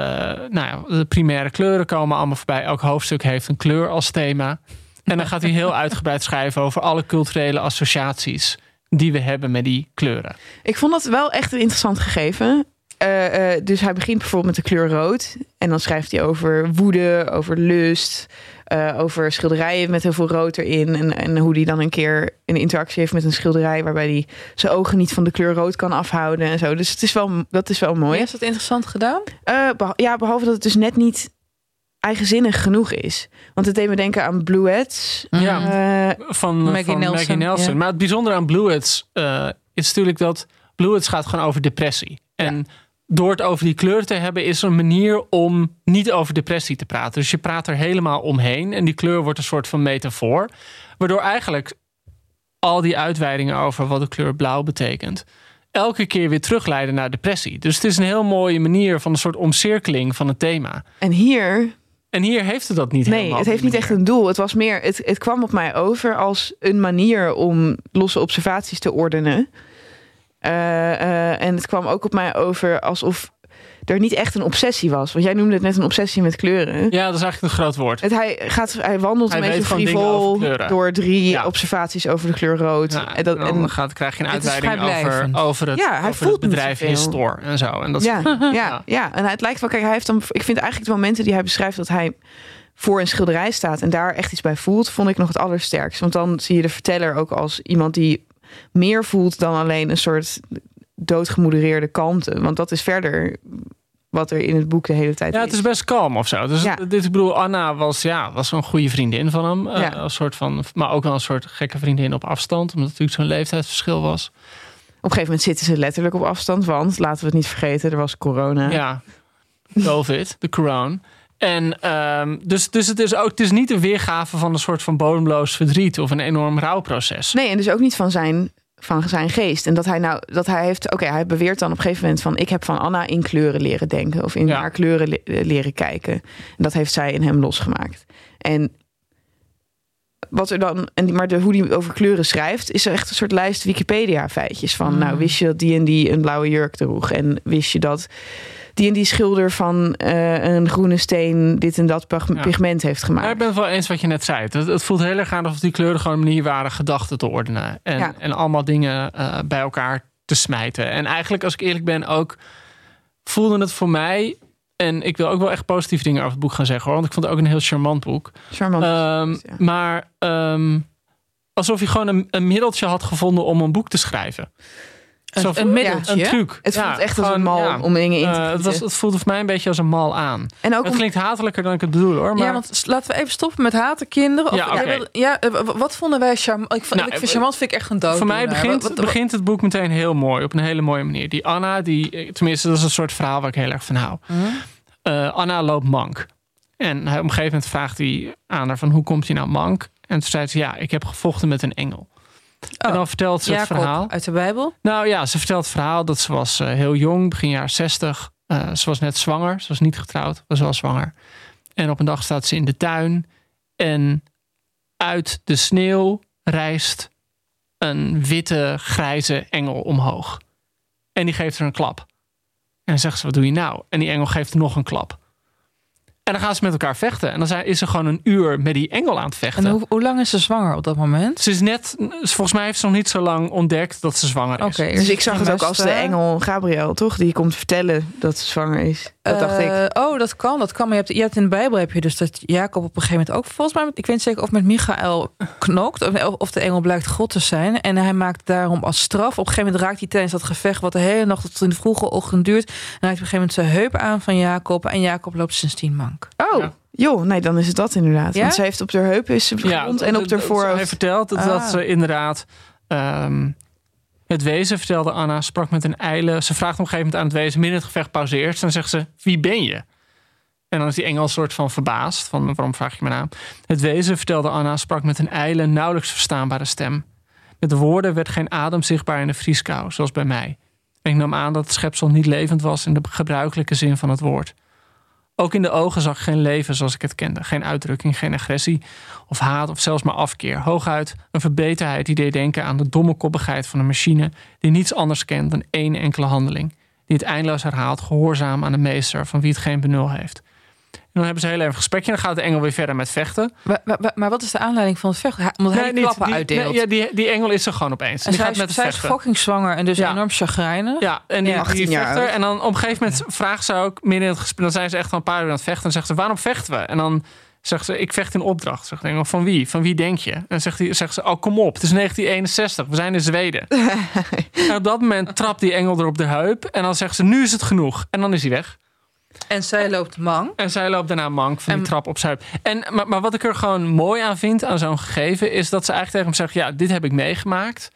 nou ja, de primaire kleuren komen allemaal voorbij. Elk hoofdstuk heeft een kleur als thema. En dan gaat hij heel uitgebreid schrijven over alle culturele associaties die we hebben met die kleuren. Ik vond dat wel echt een interessant gegeven. Eh, eh, dus hij begint bijvoorbeeld met de kleur rood. En dan schrijft hij over woede, over lust, eh, over schilderijen met heel veel rood erin. En, en hoe hij dan een keer een interactie heeft met een schilderij waarbij hij zijn ogen niet van de kleur rood kan afhouden en zo. Dus het is wel, dat is wel mooi. Is dat interessant gedaan? Eh, beha- ja, behalve dat het dus net niet eigenzinnig genoeg is. Want het deed me denken aan Bluets. Ja. Eh, van Maggie van Nelson, Maggie Nelson. ja. Maar het bijzondere aan Bluets eh is natuurlijk dat Bluets gaat gewoon over depressie. En door het over die kleur te hebben, is er een manier om niet over depressie te praten. Dus je praat er helemaal omheen. En die kleur wordt een soort van metafoor. Waardoor eigenlijk al die uitweidingen over wat de kleur blauw betekent. Elke keer weer terugleiden naar depressie. Dus het is een heel mooie manier van een soort omcirkeling van het thema. en hier En hier heeft het dat niet Nee, helemaal het heeft niet echt een doel. Het was meer, het, het kwam op mij over als een manier om losse observaties te ordenen. Eh, eh, en het kwam ook op mij over alsof er niet echt een obsessie was. Want jij noemde het net een obsessie met kleuren. Ja, dat is eigenlijk een groot woord. Het, hij, gaat, hij wandelt Hij een beetje frivol door drie Ja. observaties over de kleur rood. Ja, en dat, en dan gaat, krijg je een uitweiding over, over het, Ja, hij over voelt het bedrijf zoveel. Histor en zo. En dat ja, ja, Ja. ja, en het lijkt wel, kijk, hij heeft dan, ik vind eigenlijk de momenten die hij beschrijft dat hij voor een schilderij staat en daar echt iets bij voelt, vond ik nog het allersterkst. Want dan zie je de verteller ook als iemand die meer voelt dan alleen een soort doodgemodereerde kalmte. Want dat is verder wat er in het boek de hele tijd Ja, is. het is best kalm of zo. Dus Ja. dit, ik bedoel, Anna was, ja, was een goede vriendin van hem. eh, een soort van, maar ook wel een soort gekke vriendin op afstand. Omdat het natuurlijk zo'n leeftijdsverschil was. Op een gegeven moment zitten ze letterlijk op afstand, want laten we het niet vergeten, er was corona. Ja, COVID, de corona. En ehm, dus, dus het is ook, het is niet een weergave van een soort van bodemloos verdriet of een enorm rouwproces. Nee, en dus ook niet van zijn, van zijn geest. En dat hij nou, dat hij heeft, oké, hij beweert dan op een gegeven moment van, ik heb van Anna in kleuren leren denken of in Ja. haar kleuren le- leren kijken. En dat heeft zij in hem losgemaakt. En wat er dan, en die, maar de, hoe die over kleuren schrijft, is er echt een soort lijst Wikipedia-feitjes van, nou, wist je dat die en die een blauwe jurk droeg? En wist je dat die en die schilder van eh, een groene steen dit en dat Ja. pigment heeft gemaakt? Ja, ik ben het wel eens wat je net zei. Het, het voelt heel erg aan alsof die kleuren gewoon een manier waren gedachten te ordenen. En, Ja. en allemaal dingen eh, bij elkaar te smijten. En eigenlijk, als ik eerlijk ben, ook voelde het voor mij. En ik wil ook wel echt positieve dingen over het boek gaan zeggen hoor. Want ik vond het ook een heel charmant boek. Charmant. Ehm, ja. Maar ehm, alsof je gewoon een, een middeltje had gevonden om een boek te schrijven. Zo- een middeltje. Een truc. Het voelt echt als een mal om dingen in te Eh, het, was, het voelde voor mij een beetje als een mal aan. En ook Het om- klinkt hatelijker dan ik het bedoel hoor. Maar Ja, want laten we even stoppen met haten kinderen. Of, Ja, ja, eh, wat vonden wij charmant? Ik, vond, Nou, ik vind eh, charmant vind ik echt een dood. voor mij begint, begint het boek meteen heel mooi. Op een hele mooie manier. Die Anna, die, tenminste dat is een soort verhaal waar ik heel erg van hou. Eh, Anna loopt mank. En op een gegeven moment vraagt hij aan haar van hoe komt hij nou mank? En toen zei ze ja, ik heb gevochten met een engel. En dan vertelt ze het verhaal. uit de Bijbel. Nou ja, ze vertelt het verhaal dat ze was eh, heel jong, begin jaren 60. Eh, ze was net zwanger. Ze was niet getrouwd, was wel zwanger. En op een dag staat ze in de tuin. En uit de sneeuw rijst een witte, grijze engel omhoog. En die geeft haar een klap. En dan zegt ze, wat doe je nou? En die engel geeft nog een klap. En dan gaan ze met elkaar vechten. En dan zijn- is ze gewoon een uur met die engel aan het vechten. En hoe, hoe lang is ze zwanger op dat moment? Ze is net, volgens mij heeft ze nog niet zo lang ontdekt dat ze zwanger is. Oké, Dus ik zag het ook als de engel Gabriel, toch? Die komt vertellen dat ze zwanger is. Dat dacht ik. Eh, Oh, dat kan, dat kan. Maar je hebt, je hebt in de Bijbel heb je dus dat Jacob op een gegeven moment ook, volgens mij, ik weet niet zeker of met Michael knokt, of, of de engel blijkt God te zijn. En hij maakt daarom als straf. Op een gegeven moment raakt hij tijdens dat gevecht, wat de hele nacht tot in de vroege ochtend duurt, en raakt hij op een gegeven moment zijn heup aan van Jacob. En Jacob loopt sindsdien mank. Oh, Ja. joh, nee, dan is het dat inderdaad. Ja? Want ze heeft op haar heup is ze gewond en op haar Hij voorhoofd. vertelt dat, dat Ah. ze inderdaad ehm, het wezen, vertelde Anna, sprak met een eile. Ze vraagt op een gegeven moment aan het wezen, midden het gevecht pauzeert. Dan zegt ze, wie ben je? En dan is die engel soort van verbaasd. Van, waarom vraag je mijn naam? Het wezen, vertelde Anna, sprak met een eile, nauwelijks verstaanbare stem. Met de woorden werd geen adem zichtbaar in de vrieskou, zoals bij mij. En ik nam aan dat het schepsel niet levend was in de gebruikelijke zin van het woord. Ook in de ogen zag ik geen leven zoals ik het kende. Geen uitdrukking, geen agressie of haat of zelfs maar afkeer. Hooguit een verbeterheid die deed denken aan de domme koppigheid van een machine die niets anders kent dan één enkele handeling. Die het eindeloos herhaalt, gehoorzaam aan de meester van wie het geen benul heeft. Dan hebben ze heel even een gesprekje. Dan gaat de engel weer verder met vechten. Maar, maar, maar wat is de aanleiding van het vechten? Omdat hij die niet. klappen Die- uitdeelt. nee, ja, die, die engel is er gewoon opeens. En en die zij, gaat is, met zij is fucking zwanger en dus Ja. enorm chagrijnig. Ja, en die, Ja. die 18 jaar vechter. oud. En dan op een gegeven moment vraagt ze ook midden in het gesprek. Dan zijn ze echt al een paar uur aan het vechten. En zegt ze: Waarom vechten we? En dan zegt ze: Ik vecht in opdracht. Zegt de engel: Van wie? Van wie denk je? En zegt, hij, zegt ze: Oh, kom op. Het is 1961. We zijn in Zweden. en op dat moment trapt die engel er op de heup. En dan zegt ze: Nu is het genoeg. En dan is hij weg. En zij loopt mank. En zij loopt daarna mank van die En- trap op zijn heup. En, maar, maar wat ik er gewoon mooi aan vind aan zo'n gegeven... is dat ze eigenlijk tegen hem zegt... ja, dit heb ik meegemaakt.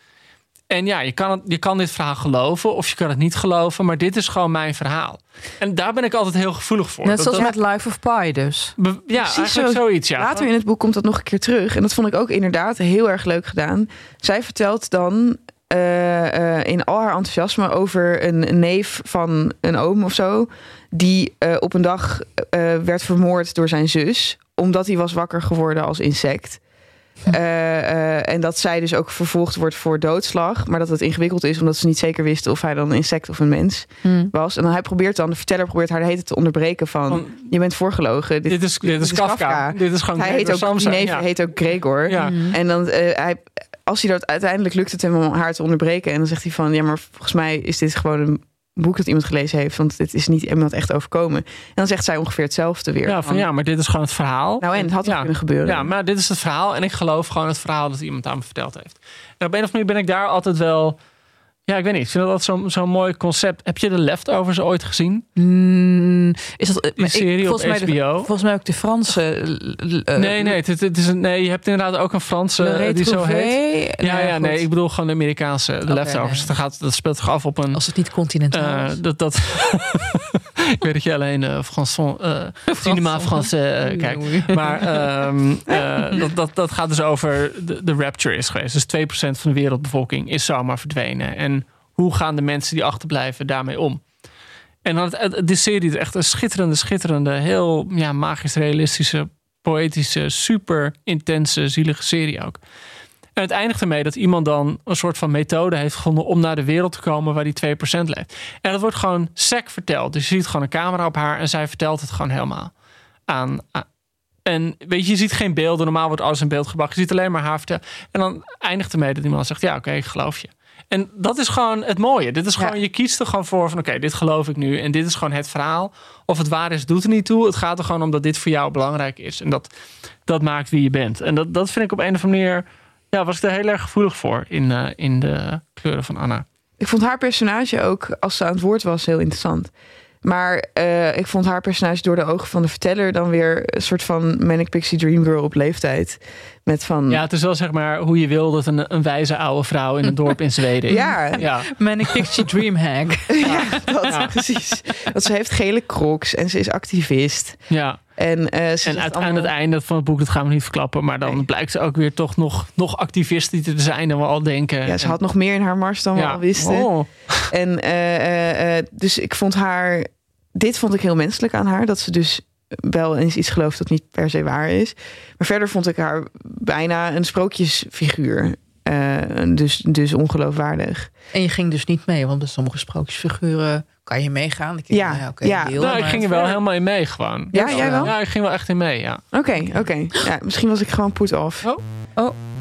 En ja, je kan, het, je kan dit verhaal geloven of je kan het niet geloven... maar dit is gewoon mijn verhaal. En daar ben ik altijd heel gevoelig voor. Net Dat- zoals dat- met Life of Pi dus. be- ja, Precies eigenlijk zo. zoiets, ja. Later in het boek komt dat nog een keer terug. En dat vond ik ook inderdaad heel erg leuk gedaan. Zij vertelt dan eh, eh, in al haar enthousiasme over een, een neef van een oom of zo. Die eh, op een dag eh, werd vermoord door zijn zus. Omdat hij was wakker geworden als insect. Eh, eh, en dat zij dus ook vervolgd wordt voor doodslag. Maar dat het ingewikkeld is, omdat ze niet zeker wisten of hij dan een insect of een mens was. En dan hij probeert dan, de verteller probeert haar de hele tijd te onderbreken van... Van- je bent voorgelogen. dit, is, dit is Kafka. Dit is gewoon Hij heet ook, Samsa. neef Ja. heet ook Gregor. Ja. En dan, eh, hij, als hij dat uiteindelijk lukt het hem om haar te onderbreken. En dan zegt hij van, ja, maar volgens mij is dit gewoon een boek dat iemand gelezen heeft. Want dit is niet iemand echt overkomen. En dan zegt zij ongeveer hetzelfde weer. Ja, van ja, maar dit is gewoon het verhaal. Nou, en het had ja. kunnen gebeuren. Ja, maar dit is het verhaal. En ik geloof gewoon het verhaal dat iemand aan me verteld heeft. En op een of andere manier ben ik daar altijd wel... Ja, ik weet niet. Ik vind dat zo'n zo'n mooi concept. Heb je de Leftovers ooit gezien? Mm, is dat ik- serie op volgens mij de- HBO? volgens mij ook de Franse. eh, nee, nee, het, het- het is een, nee. Je hebt inderdaad ook een Franse eh, die zo heet. Ja, Nou ja, goed. nee. Ik bedoel gewoon de Amerikaanse de Leftovers. nee. Dat, gaat, dat speelt zich af op een... Als het niet continentaal eh, is. dat, dat ik weet dat je alleen eh Français, eh, cinema Français eh, kijkt. Maar eh, dat, dat, dat gaat dus over de, de rapture is geweest. Dus 2% van de wereldbevolking is zomaar verdwenen. En hoe gaan de mensen die achterblijven daarmee om? En dan de serie is echt een schitterende, schitterende, heel ja, magisch realistische, poëtische, super intense, zielige serie ook. En het eindigt ermee dat iemand dan een soort van methode heeft gevonden om naar de wereld te komen waar die 2% leeft. En dat wordt gewoon sec verteld. Dus je ziet gewoon een camera op haar en zij vertelt het gewoon helemaal aan. aan- En weet je, je ziet geen beelden. Normaal wordt alles in beeld gebracht. Je ziet alleen maar haar vertellen. En dan eindigt ermee dat iemand zegt: Ja, oké, ik geloof je. En dat is gewoon het mooie. Dit is gewoon, Ja. je kiest er gewoon voor van oké, dit geloof ik nu. En dit is gewoon het verhaal. Of het waar is, doet er niet toe. Het gaat er gewoon om dat dit voor jou belangrijk is. En dat, dat maakt wie je bent. En dat, dat vind ik op een of andere manier. Ja, was ik er heel erg gevoelig voor in, eh, in de kleuren van Anna. Ik vond haar personage ook, als ze aan het woord was, heel interessant. Maar eh, ik vond haar personage door de ogen van de verteller dan weer een soort van Manic Pixie Dream Girl op leeftijd. Met van. Ja, het is wel zeg maar hoe je wil dat een, een wijze oude vrouw in een dorp in Zweden. is. Ja, ja. Manic Pixie Dreamhack. ja, dat Ja. precies. Dat ze heeft gele crocs en ze is activist. ja. En, eh, ze En aan het einde van het boek, dat gaan we niet verklappen. Maar dan Nee. blijkt ze ook weer toch nog, nog activist te zijn dan we al denken. Ja, ze En- had nog meer in haar mars dan we al wisten. Oh. En eh, eh, eh, dus ik vond haar. Dit vond ik heel menselijk aan haar. Dat ze dus wel eens iets gelooft dat niet per se waar is. Maar verder vond ik haar bijna een sprookjesfiguur. Eh, dus, dus ongeloofwaardig. En je ging dus niet mee, want bij sommige sprookjesfiguren kan je meegaan. Ik Ja, nou oké, ja. Nou, ik ging er wel helemaal in mee gewoon. Ja, jij wel? Ja, ik ging wel echt in mee, ja. Oké, oké. Ja, misschien was ik gewoon put off.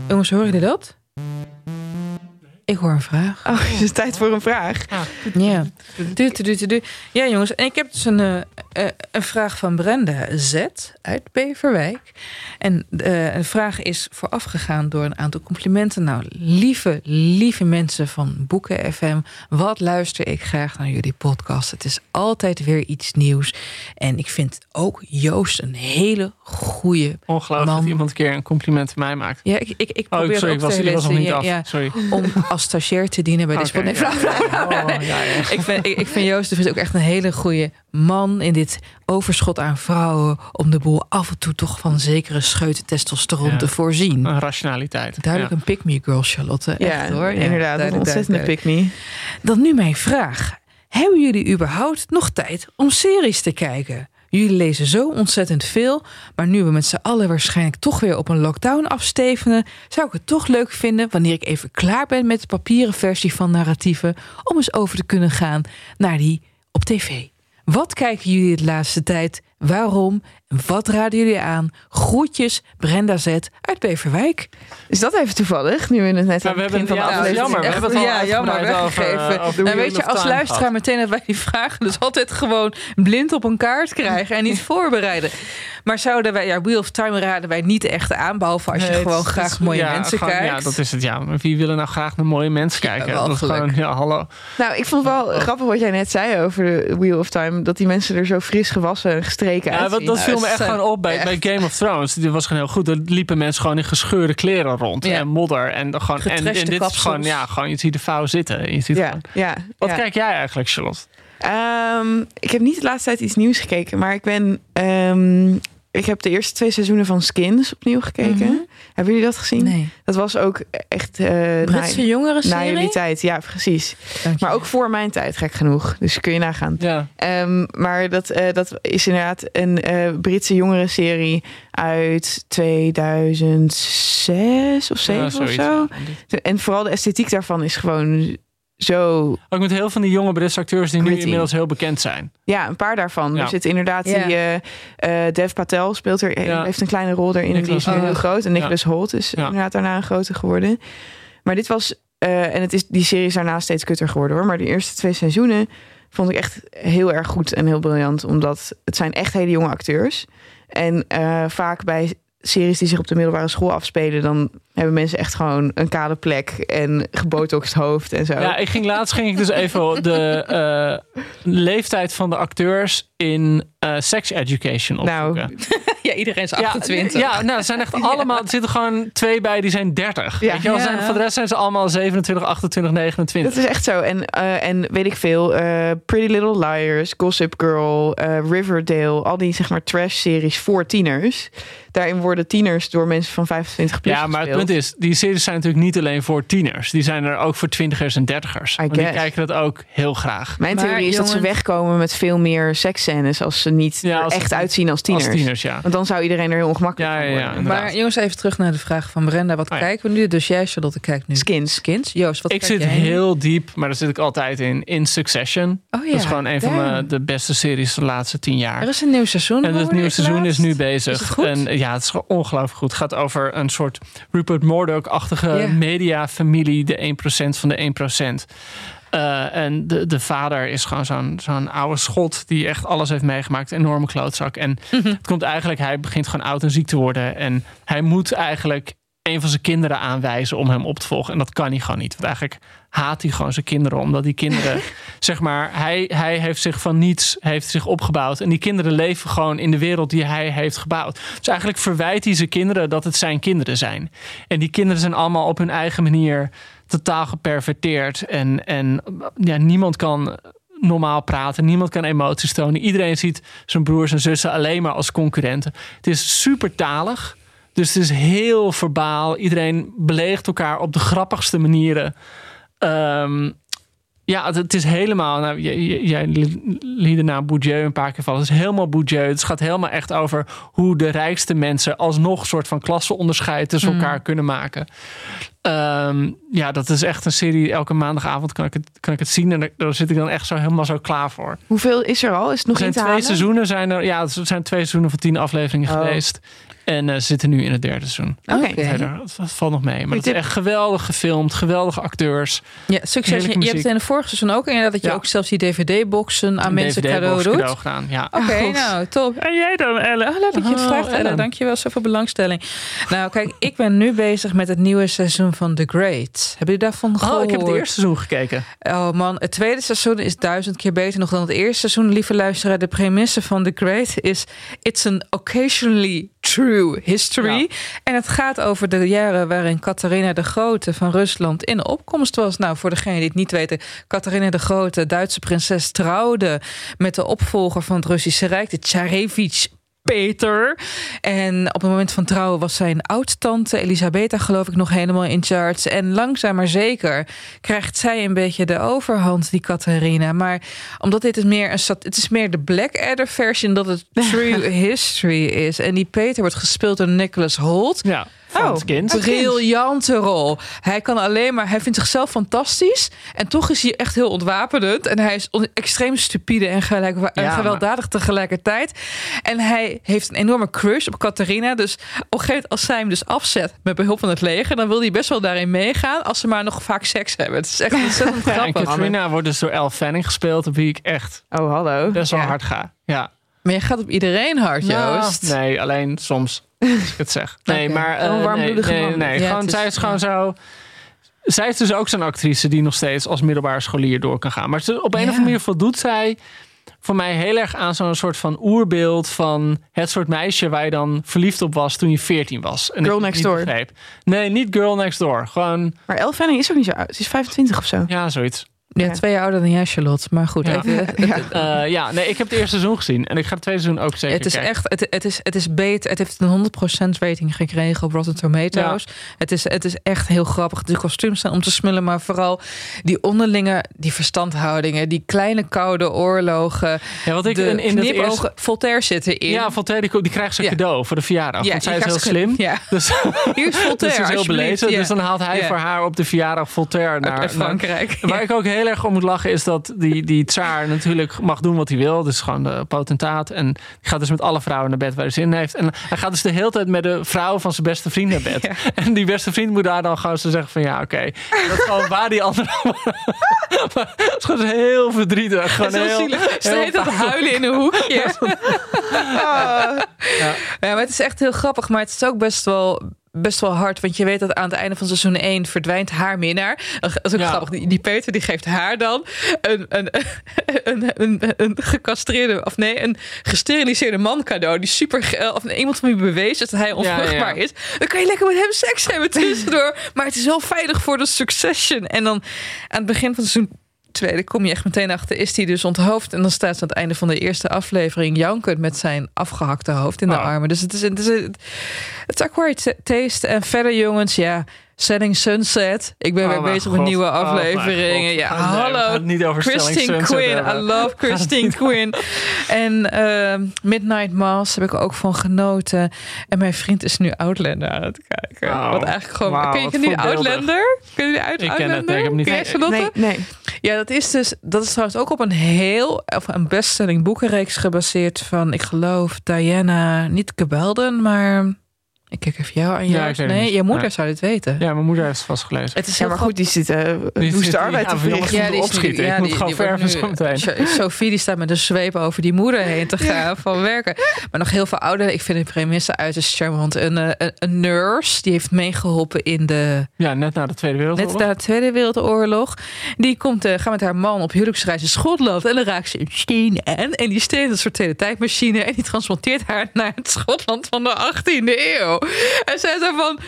Jongens, horen jullie dat? Ik hoor een vraag. Oh, is het tijd voor een vraag? Ja. Du, du, du, du. Ja, jongens. En ik heb dus een, eh, eh, een vraag van Brenda Z uit Beverwijk. En eh een vraag is voorafgegaan door een aantal complimenten. Nou, lieve, lieve mensen van Boeken FM. Wat luister ik graag naar jullie podcast. Het is altijd weer iets nieuws. En ik vind ook Joost een hele goede Ongelooflijk Man. dat iemand een keer een compliment mij maakt. Ja, ik, ik, ik Oh, probeer sorry, ook ik was, was niet af. Ja, Sorry. om als stagiair te dienen bij deze Oké, podcast. Ja. Oh. Ik vind, ik, ik vind Joost de Vries ook echt een hele goede man in dit overschot aan vrouwen. Om de boel af en toe toch van zekere scheuten testosteron Ja. te voorzien. Een rationaliteit. Duidelijk Ja. een pick-me girl, Charlotte. Ja, Echt hoor. Ja, inderdaad. Een ontzettende duidelijk. pick me. Dan nu mijn vraag. Hebben jullie überhaupt nog tijd om series te kijken? Jullie lezen zo ontzettend veel, maar nu we met z'n allen waarschijnlijk toch weer op een lockdown afstevenen, zou ik het toch leuk vinden wanneer ik even klaar ben met de papieren versie van narratieven, om eens over te kunnen gaan naar die op tv. Wat kijken jullie de laatste tijd? Waarom? En wat raden jullie aan? Groetjes, Brenda Z uit Beverwijk. Is dat even toevallig? Nu we het net Ja, aan we het begin hebben- van de ja, aflevering jammer. We hebben het al ja, jammer over, weggegeven. over nou, weet je, als luisteraar meteen dat wij die vragen dus altijd gewoon blind op een kaart krijgen en niet voorbereiden. Maar zouden wij, ja, Wheel of Time raden wij niet echt aan, behalve als je Nee, gewoon graag het mooie ja, mensen gewoon- kijkt. Ja, dat is het. Ja, maar wie willen nou graag naar mooie mensen kijken? dat is gewoon, ja, hallo. Nou, ik vond het wel grappig wat jij net zei over de Wheel of Time. Dat die mensen er zo fris gewassen en Ja, uitzien. dat viel me echt gewoon op bij, bij Game of Thrones. Die was gewoon heel goed. Er liepen mensen gewoon in gescheurde kleren rond. Ja. En modder. En, gewoon, en, en dit is gewoon, ja, gewoon, je ziet de vouw zitten. Je ziet Ja, gewoon- ja. Wat kijk jij eigenlijk, Charlotte? Ehm, ik heb niet de laatste tijd iets nieuws gekeken, maar ik ben. ehm, ik heb de eerste twee seizoenen van Skins opnieuw gekeken. Mhm. Hebben jullie dat gezien? Nee. Dat was ook echt. eh Britse na, jongeren na serie? jullie tijd, ja, precies. Maar ook voor mijn tijd, gek genoeg. Dus kun je nagaan. Ja. Ehm, maar dat, eh, dat is inderdaad een eh, Britse jongerenserie uit 2006 of 7 Ja, of zo. En vooral de esthetiek daarvan is gewoon zo. Ook met heel veel van die jonge Britse acteurs die nu inmiddels heel bekend zijn. Ja, een paar daarvan. Ja. Er zit inderdaad Ja. die eh, eh, Dev Patel speelt er, Ja. heeft een kleine rol erin. en die is nu heel groot. En Nicholas Holt is Ja. inderdaad daarna een grote geworden. Maar dit was, eh, en het is, die serie is daarna steeds kutter geworden hoor. Maar de eerste twee seizoenen vond ik echt heel erg goed en heel briljant. Omdat het zijn echt hele jonge acteurs. En eh, vaak bij series die zich op de middelbare school afspelen, dan hebben mensen echt gewoon een kale plek en gebotoxed hoofd en zo. Ja, ik ging laatst ging ik dus even de eh, leeftijd van de acteurs in eh, sex education Nou, opzoeken. Ja, iedereen is Ja, 28. Ja, nou, er zijn echt allemaal. Er zitten gewoon twee bij die zijn 30. Ja. Weet je wel, Ja. zijn, voor de rest zijn ze allemaal 27, 28, 29. Dat is echt zo. En, eh, en weet ik veel, eh, Pretty Little Liars, Gossip Girl, eh, Riverdale, al die zeg maar trash-series voor tieners. Daarin worden tieners door mensen van 25 plus ja, maar het punt is, die series zijn natuurlijk niet alleen voor tieners. Die zijn er ook voor twintigers en dertigers. Want die kijken dat ook heel graag. Mijn Maar theorie is dat ze wegkomen met veel meer seksscènes als ze niet Ja, als- echt uitzien als tieners. Als tieners, ja. Want dan zou iedereen er heel ongemakkelijk Ja, van ja, ja, worden. Maar jongens, even terug naar de vraag van Brenda. Wat Oh ja. kijken we nu? Dus jij, Charlotte, kijkt nu Skins. Skins. Joost, wat Ik kijk zit jij nu? heel diep, maar daar zit ik altijd in, in Succession. Oh ja, dat is gewoon een van damn. de beste series de laatste tien jaar. Er is een nieuw seizoen. En het nieuwe seizoen is nu bezig. Is het goed? En ja, het is gewoon ongelooflijk goed. Het gaat over een soort Rupert Murdoch-achtige Ja. mediafamilie, de 1% van de 1%. Eh, en de, de vader is gewoon zo'n zo'n oude schot die echt alles heeft meegemaakt. Een enorme klootzak. En het komt eigenlijk, hij begint gewoon oud en ziek te worden. En hij moet eigenlijk een van zijn kinderen aanwijzen om hem op te volgen. En dat kan hij gewoon niet. Want eigenlijk haat hij gewoon zijn kinderen. Omdat die kinderen, zeg maar, hij, hij heeft zich van niets heeft zich opgebouwd. En die kinderen leven gewoon in de wereld die hij heeft gebouwd. Dus eigenlijk verwijt hij zijn kinderen dat het zijn kinderen zijn. En die kinderen zijn allemaal op hun eigen manier totaal geperverteerd. En, en ja, niemand kan normaal praten. Niemand kan emoties tonen. Iedereen ziet zijn broers en zussen alleen maar als concurrenten. Het is super talig. Dus het is heel verbaal. Iedereen beleegt elkaar op de grappigste manieren. Ehm, ja, het, is helemaal. Nou, jij liet de naam Bourdieu een paar keer vallen. Het is helemaal Bourdieu. Het gaat helemaal echt over hoe de rijkste mensen alsnog een soort van klassenonderscheid tussen mm. elkaar kunnen maken. Ehm, ja, dat is echt een serie. Elke maandagavond kan ik het, kan ik het zien. En daar zit ik dan echt zo helemaal zo klaar voor. Hoeveel is er al? Is het nog er zijn twee seizoenen zijn er. Ja, er zijn twee seizoenen van tien afleveringen oh. geweest. En uh, zitten nu in het derde seizoen. Oké. Dat, valt nog mee. Maar het is echt geweldig gefilmd. Geweldige acteurs. Ja, succes. Je, je, hebt in de vorige seizoen ook inderdaad dat je ook zelfs die DVD-boxen aan mensen cadeau doet. cadeau gedaan, ja. Oké, nou, top. En jij dan, Elle? Oh, leuk dat je het oh, vraagt, Elle. Dankjewel, zoveel belangstelling. Nou, kijk, ik ben nu bezig met het nieuwe seizoen van The Great. Hebben jullie daarvan gehoord? Oh, ik heb het eerste seizoen gekeken. Oh man, het tweede seizoen is duizend keer beter nog dan het eerste seizoen. Lieve luisteraar, de premisse van The Great is... It's an occasionally true history. En het gaat over de jaren waarin Catharina de Grote van Rusland in opkomst was. Nou, voor degene die het niet weten, Catharina de Grote, Duitse prinses, trouwde met de opvolger van het Russische Rijk, de Tsarevich Peter. En op het moment van trouwen was zijn oud-tante Elisabetta, geloof ik, nog helemaal in charge. En langzaam maar zeker krijgt zij een beetje de overhand, die Catharina. Maar omdat dit is meer een het is meer de Blackadder-versie, dat het true history is. En die Peter wordt gespeeld door Nicholas Holt. Ja. Frans oh, kind. Briljante rol. Hij kan alleen maar, hij vindt zichzelf fantastisch. En toch is hij echt heel ontwapenend. En hij is extreem stupide en, gelijk, gewelddadig tegelijkertijd. En hij heeft een enorme crush op Catharina. Dus op een gegeven moment, als zij hem dus afzet met behulp van het leger, dan wil hij best wel daarin meegaan. Als ze maar nog vaak seks hebben. Het is echt ontzettend grappig. En Catharina wordt dus door Elle Fanning gespeeld, op wie ik echt oh, hallo. best wel hard ga. Ja. Maar je gaat op iedereen hard, nou, Joost. nee, alleen soms. Als ik het zeg. Nee, maar. Uh, nee, nee, nee, gewoon, zij is gewoon zo. Zij is dus ook zo'n actrice die nog steeds als middelbare scholier door kan gaan. Maar op een of andere manier voldoet zij voor mij heel erg aan zo'n soort van oerbeeld van het soort meisje waar je dan verliefd op was toen je 14 was. En Girl Next Door. Begreep. Nee, niet Girl Next Door. Gewoon. Maar Elle Fanning is ook niet zo oud. Ze is 25 of zo. Ja, zoiets. Ja, twee jaar ouder dan jij, Charlotte. Maar goed, ja. even... ja. Uh, ja, nee, ik heb het eerste seizoen gezien. En ik ga het tweede seizoen ook zeker Het is echt... Het, het, is, het is beter. Het heeft een 100% rating gekregen op Rotten Tomatoes. Ja. Het, is, het is echt heel grappig. De kostuums zijn om te smullen. Maar vooral die onderlinge... Die verstandhoudingen. Die kleine koude oorlogen. Ja, wat ik de in, in het eerste... Voltaire zitten in. Ja, Voltaire die, die krijgt zijn cadeau voor de verjaardag. Ja, want zij is heel slim. Ja. Dus, Hier is Voltaire, dus is heel belezen. Dus dan haalt hij voor haar op de verjaardag Voltaire naar, naar Frankrijk. Waar ik ook heel erg om moet lachen is dat die, die tsaar natuurlijk mag doen wat hij wil. Dus gewoon de potentaat. En die gaat dus met alle vrouwen naar bed waar hij zin heeft. En hij gaat dus de hele tijd met de vrouw van zijn beste vriend naar bed. En die beste vriend moet daar dan gewoon zo zeggen van ja, oké. Dat is gewoon waar die andere... het is gewoon heel verdrietig. Gewoon heel, zielig. Steeds dat huilen in een hoekje. ja. ja, maar het is echt heel grappig. Maar het is ook best wel best wel hard. Want je weet dat aan het einde van seizoen 1 verdwijnt haar minnaar. Dat is ook grappig. Die, die, Peter die geeft haar dan een, een, een, een, een gecastreerde, of nee, een gesteriliseerde man cadeau. Die super, of iemand van wie bewezen dat hij onvruchtbaar is. Dan kan je lekker met hem seks hebben tussendoor. maar het is wel veilig voor de succession. En dan aan het begin van seizoen tweede kom je echt meteen achter, is hij dus onthoofd. En dan staat ze aan het einde van de eerste aflevering jankend met zijn afgehakte hoofd in de oh. armen. Dus het is, het is, het is acquired taste. En verder jongens, ja, Setting Sunset. Ik ben oh weer bezig met nieuwe oh afleveringen. ja, hallo. Niet over Christine Quinn. I love Christine Quinn. En uh, Midnight Mass heb ik ook van genoten. En mijn vriend is nu Outlander aan het kijken. Wow. Wat eigenlijk gewoon... Wow, ken je nu Outlander? Ken je uit ik Outlander? Ken het, nee, ik heb niet nee, nee. Ja, dat is dus... Dat is trouwens ook op een heel... Of een bestselling boekenreeks gebaseerd van... Ik geloof Diana... Niet Gebelden, maar Ik kijk even jou aan. Ja, Jou. ik weet het nee, niet. je moeder zou dit weten. Ja, mijn moeder heeft het vast gelezen. Het is Ja, heel maar goed, die zit Die woeste zit- arbeid ja, te verrichten. moet opschieten. Ik moet gewoon wordt verven zo meteen. So- Sophie die staat met een zweep over die moeder heen te gaan van werken. Maar nog heel veel ouderen. Ik vind de premisse uiterst charmant. Een, eh, een, een nurse die heeft meegeholpen in de Ja, net na de Tweede Wereldoorlog. Net na de Tweede Wereldoorlog. Die komt, eh, gaat met haar man op huwelijksreis in Schotland. En dan raakt ze een steen aan. En die steen is een soort tijdmachine. En die transporteert haar naar het Schotland van de 18e eeuw. En zij zo van...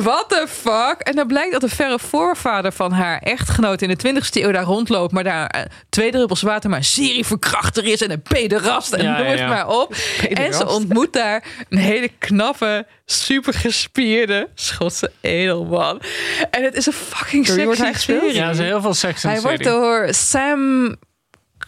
What the fuck? En dan blijkt dat de verre voorvader van haar echtgenoot in de 20e eeuw daar rondloopt. Maar daar eh, twee druppels water maar een serieverkrachter is. En een pederast. En Ja, noem het ja. maar op. En ze ontmoet daar een hele knappe, super gespierde Schotse edelman. En het is een fucking sexy serie. Ja, er is heel veel seks in Hij de wordt door Sam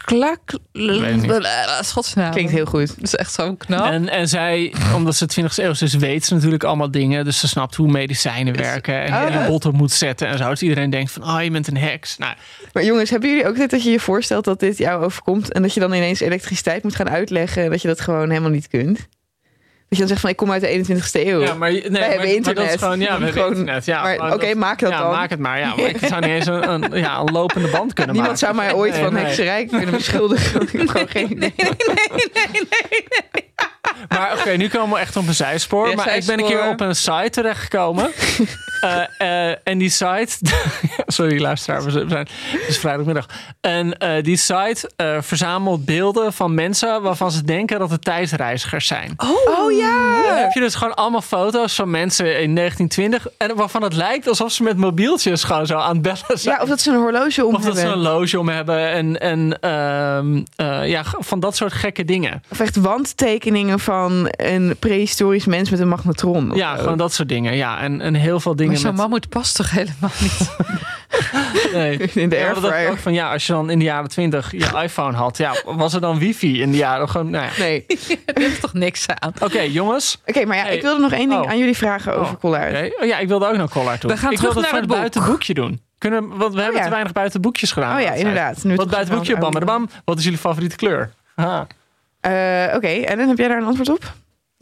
Klak... weet niet. Schots naam. Klinkt heel goed. Dat is echt zo knap. En, en zij, omdat ze 20e eeuw is, weet ze natuurlijk allemaal dingen. Dus ze snapt hoe medicijnen werken en hoe je een bot op moet zetten en zo. Dus iedereen denkt van, oh, je bent een heks. Nou, Maar jongens, hebben jullie ook dit dat je je voorstelt dat dit jou overkomt en dat je dan ineens elektriciteit moet gaan uitleggen en dat je dat gewoon helemaal niet kunt? Dat je dan zegt van ik kom uit de 21ste eeuw. ja, maar, nee, maar, hebben maar internet. dat is gewoon, ja, we hebben internet. Ja, oké, dat- maak dat ja, dan. maak het maar. Ja, maar ik zou niet eens een, een, ja, een lopende band kunnen Niemand maken. zou mij ooit Nee, van nee. hekserij kunnen beschuldigen. ik heb gewoon geen idee. Maar oké, nu komen we echt op een zijspoor. Ja, maar ik ben een keer op een site terechtgekomen. Eh, eh, en die site... Sorry, luisteraar, we zijn, het is vrijdagmiddag. En eh, die site verzamelt beelden van mensen... waarvan ze denken dat het tijdreizigers zijn. Oh ja! Dan heb je dus gewoon allemaal foto's van mensen in 1920... en waarvan het lijkt alsof ze met mobieltjes gewoon zo aan het bellen zijn. Ja, of dat ze een horloge om Of dat ze hebben. een loge om hebben en, en ehm, eh, ja, van dat soort gekke dingen. Of echt wandtekeningen van een prehistorisch mens met een magnetron. Ja, gewoon dat soort dingen. Ja, en, en heel veel dingen maar zo'n met... mammoet past toch helemaal niet? Nee. In de Ja, dat airfryer. ook van ja, als je dan in de jaren 20 je iPhone had, ja, was er dan wifi in de jaren? Gewoon, nou ja. Nee. Er is toch niks aan? Oké, jongens. Oké, maar ja, Hey. ik wilde nog één ding Oh. aan jullie vragen over Oh, Collard. Oké. Oh ja, ik wilde ook nog Collard doen. We gaan ik terug wilde naar het het buitenboekje doen. Kunnen, we- want we hebben ja. te weinig buitenboekjes gedaan. Oh ja, inderdaad. Nu het Wat buitenboekje, bam, bam, bam. Wat is jullie favoriete kleur? Ha. Eh, Oké, en dan heb jij daar een antwoord op?